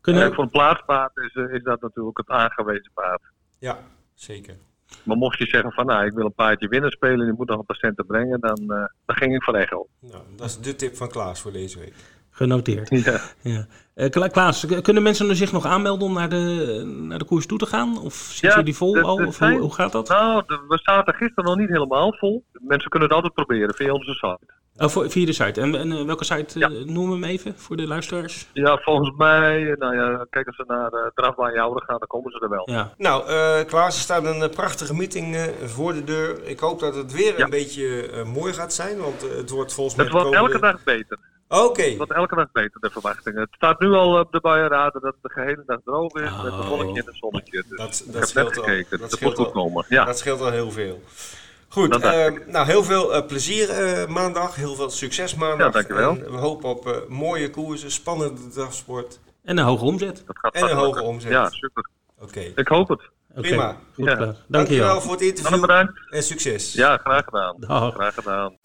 Speaker 1: Kunnen,
Speaker 4: En voor een plaatspaard is, eh, is dat natuurlijk het aangewezen paard.
Speaker 2: Ja, zeker.
Speaker 4: Maar mocht je zeggen van, nou, ik wil een paardje winnen spelen, je moet nog een paar centen brengen, dan, eh, dan ging ik voor Echo.
Speaker 2: Nou, dat is de tip van Klaas voor deze week.
Speaker 1: Genoteerd.
Speaker 4: Ja.
Speaker 1: Ja. Eh, Kla- Klaas, kunnen mensen er zich nog aanmelden om naar de, naar de koers toe te gaan? Of zitten
Speaker 4: Ja,
Speaker 1: jullie vol al?
Speaker 4: dat
Speaker 1: Of hoe,
Speaker 4: zijn-
Speaker 1: hoe gaat dat?
Speaker 4: Nou, de- we zaten gisteren nog niet helemaal vol. Mensen kunnen het altijd proberen via onze site.
Speaker 1: Oh, voor, via de site. En, en eh, welke site eh,
Speaker 4: Ja.
Speaker 1: noemen we hem even voor de luisteraars?
Speaker 4: Ja, volgens mij, eh, nou ja, kijk als ze naar uh, Drafbaan Jouwen gaan, dan komen ze er wel.
Speaker 1: Ja.
Speaker 2: Nou, eh, Klaas, er staat een eh, prachtige meeting eh, voor de deur. Ik hoop dat het weer
Speaker 4: Ja.
Speaker 2: een beetje eh, mooi gaat zijn, want eh, het wordt volgens mij...
Speaker 4: Het wordt
Speaker 2: de komende-
Speaker 4: elke dag beter.
Speaker 2: Oké,
Speaker 4: Het wordt elke dag beter, de verwachtingen. Het staat nu al op de buienraden dat het de gehele dag droog is,
Speaker 1: Oh.
Speaker 4: met een zonnetje en een zonnetje. Dus
Speaker 2: Dat-
Speaker 4: ik
Speaker 2: dat
Speaker 4: heb
Speaker 2: scheelt
Speaker 4: net
Speaker 2: al.
Speaker 4: gekeken,
Speaker 2: Dat
Speaker 4: dat, moet goed
Speaker 2: al.
Speaker 4: komen. Ja.
Speaker 2: dat scheelt al heel veel. Goed,
Speaker 4: Dat dacht
Speaker 2: eh, nou heel veel eh, plezier eh, maandag, heel veel succes maandag.
Speaker 4: Ja, dankjewel.
Speaker 2: En we hopen op eh, mooie koersen, spannende drafsport.
Speaker 1: En een hoge omzet.
Speaker 4: dat gaat
Speaker 2: En een hoge
Speaker 4: lukken.
Speaker 2: omzet.
Speaker 4: Ja, super.
Speaker 2: Oké,
Speaker 4: Ik hoop het.
Speaker 2: Prima.
Speaker 1: Goed,
Speaker 4: Ja.
Speaker 2: Dankjewel
Speaker 1: wel.
Speaker 2: voor het
Speaker 4: Dan
Speaker 2: interview
Speaker 4: bedankt.
Speaker 2: en succes.
Speaker 4: Ja, graag gedaan.
Speaker 1: Dag.
Speaker 4: Graag gedaan.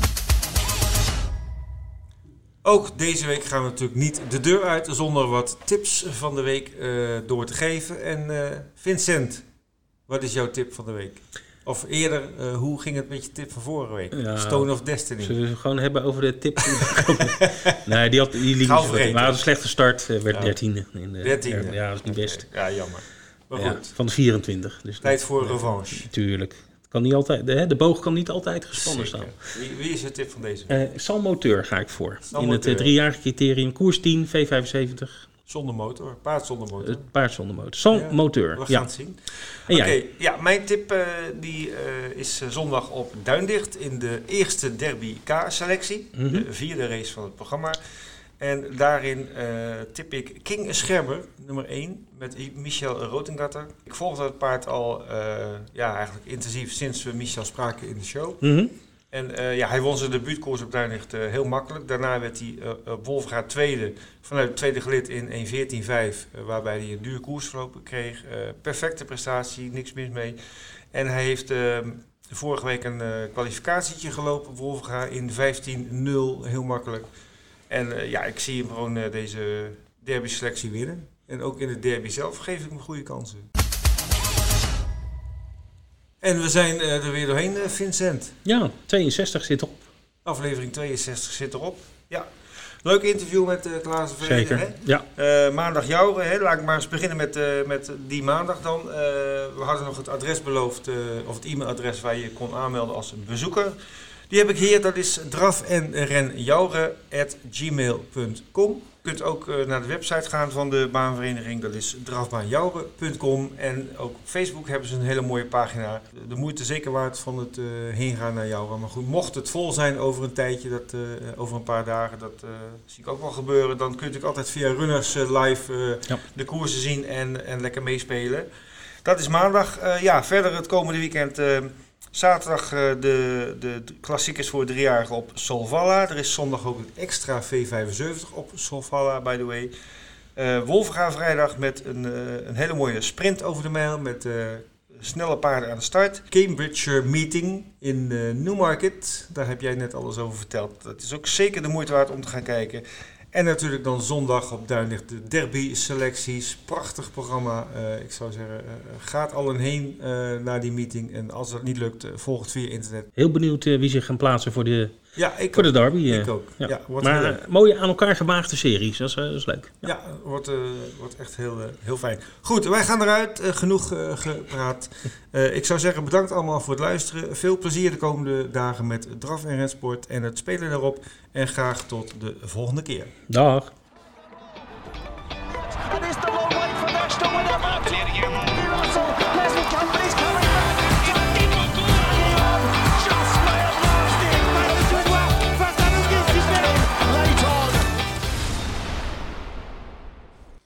Speaker 2: Ook deze week gaan we natuurlijk niet de deur uit zonder wat tips van de week eh, door te geven. En eh, Vincent, wat is jouw tip van de week? Of eerder, eh, hoe ging het met je tip van vorige week?
Speaker 1: Ja.
Speaker 2: Stone of Destiny.
Speaker 1: Zullen we het gewoon hebben over de tip? *laughs* nee, die, had, die liep. Maar had een slechte start. werd
Speaker 2: Ja.
Speaker 1: dertiende. In de,
Speaker 2: Dertiende.
Speaker 1: Ja, dat is niet best.
Speaker 2: Ja, jammer. Maar
Speaker 1: Ja,
Speaker 2: goed,
Speaker 1: van de 24. Dus
Speaker 2: tijd voor
Speaker 1: ja,
Speaker 2: revanche.
Speaker 1: Tuurlijk. Kan niet altijd, de, de boog kan niet altijd gespannen
Speaker 2: Zeker.
Speaker 1: staan.
Speaker 2: Wie, wie is je tip van deze week?
Speaker 1: Salmoteur ga ik voor.
Speaker 2: Salmoteur.
Speaker 1: In het eh, driejarige criterium. Koers 10, V75.
Speaker 2: Zonder motor, paard zonder motor.
Speaker 1: Het paard zonder motor. Salmoteur.
Speaker 2: We gaan
Speaker 1: Ja.
Speaker 2: het zien.
Speaker 1: En
Speaker 2: Oké, ja, mijn tip eh, die, is zondag op Duindicht in de eerste Derby K-selectie.
Speaker 1: Mhm.
Speaker 2: De vierde race van het programma. En daarin eh, tip ik King Scherber, nummer 1, met Michel Rotengatter. Ik volgde het paard al eh, ja, eigenlijk intensief sinds we Michel spraken in de show.
Speaker 1: Mhm.
Speaker 2: En eh, ja, hij won zijn debuutkoers op Duinlicht heel makkelijk. Daarna werd hij op Wolfgaard tweede vanuit het tweede gelid in 1.14.5, eh, waarbij hij een duur koersverloop kreeg. Perfecte prestatie, niks mis mee. En hij heeft eh, vorige week een kwalificatietje gelopen op Wolfgaard in 15.0, heel makkelijk. En eh, ja, ik zie hem gewoon eh, deze derby selectie winnen. En ook in de derby zelf geef ik hem goede kansen. En we zijn eh, er weer doorheen, Vincent.
Speaker 1: Ja, 62 zit op.
Speaker 2: Aflevering 62 zit erop. Ja. Leuk interview met eh Klaas Vrede,
Speaker 1: Zeker.
Speaker 2: hè?
Speaker 1: Ja.
Speaker 2: Maandag jou, hè? laat ik maar eens beginnen met, met die maandag dan. We hadden nog het adres beloofd, of het e-mailadres waar je kon aanmelden als bezoeker. Die heb ik hier, dat is draf en gmail.com. Je kunt ook eh, naar de website gaan van de baanvereniging, dat is drafbaanjouren.com. En ook op Facebook hebben ze een hele mooie pagina. De moeite zeker waard van het eh heen gaan naar Jouren. Maar goed, mocht het vol zijn over een tijdje, dat, eh, over een paar dagen, dat zie ik ook wel gebeuren. Dan kun je natuurlijk altijd via Runners live
Speaker 1: Ja.
Speaker 2: de koersen zien en, en lekker meespelen. Dat is maandag. Ja, verder het komende weekend. Zaterdag eh, de, de klassiekers voor driejarigen op Solvalla. Er is zondag ook een extra V75 op Solvalla, by the way. Wolfga vrijdag met een, eh, een hele mooie sprint over de mijl. Met snelle paarden aan de start. Cambridgeshire Meeting in uh, Newmarket. Daar heb jij net alles over verteld. Dat is ook zeker de moeite waard om te gaan kijken. En natuurlijk dan zondag op Duinlicht de derby selecties. Prachtig programma. Uh, ik zou zeggen, gaat al een heen naar die meeting. En als dat niet lukt, volg het via internet.
Speaker 1: Heel benieuwd wie zich gaan plaatsen voor de
Speaker 2: ja, ik
Speaker 1: voor ook. de derby.
Speaker 2: Ik eh, ook.
Speaker 1: Ja. maar
Speaker 2: eh,
Speaker 1: eh, mooie aan elkaar gewaagde series, dat is, leuk.
Speaker 2: Ja, wordt, wordt echt heel, heel fijn. Goed, wij gaan eruit. Genoeg gepraat. *laughs* ik zou zeggen, bedankt allemaal voor het luisteren. Veel plezier de komende dagen met draf en rensport en het spelen daarop. En graag tot de volgende keer.
Speaker 1: Dag.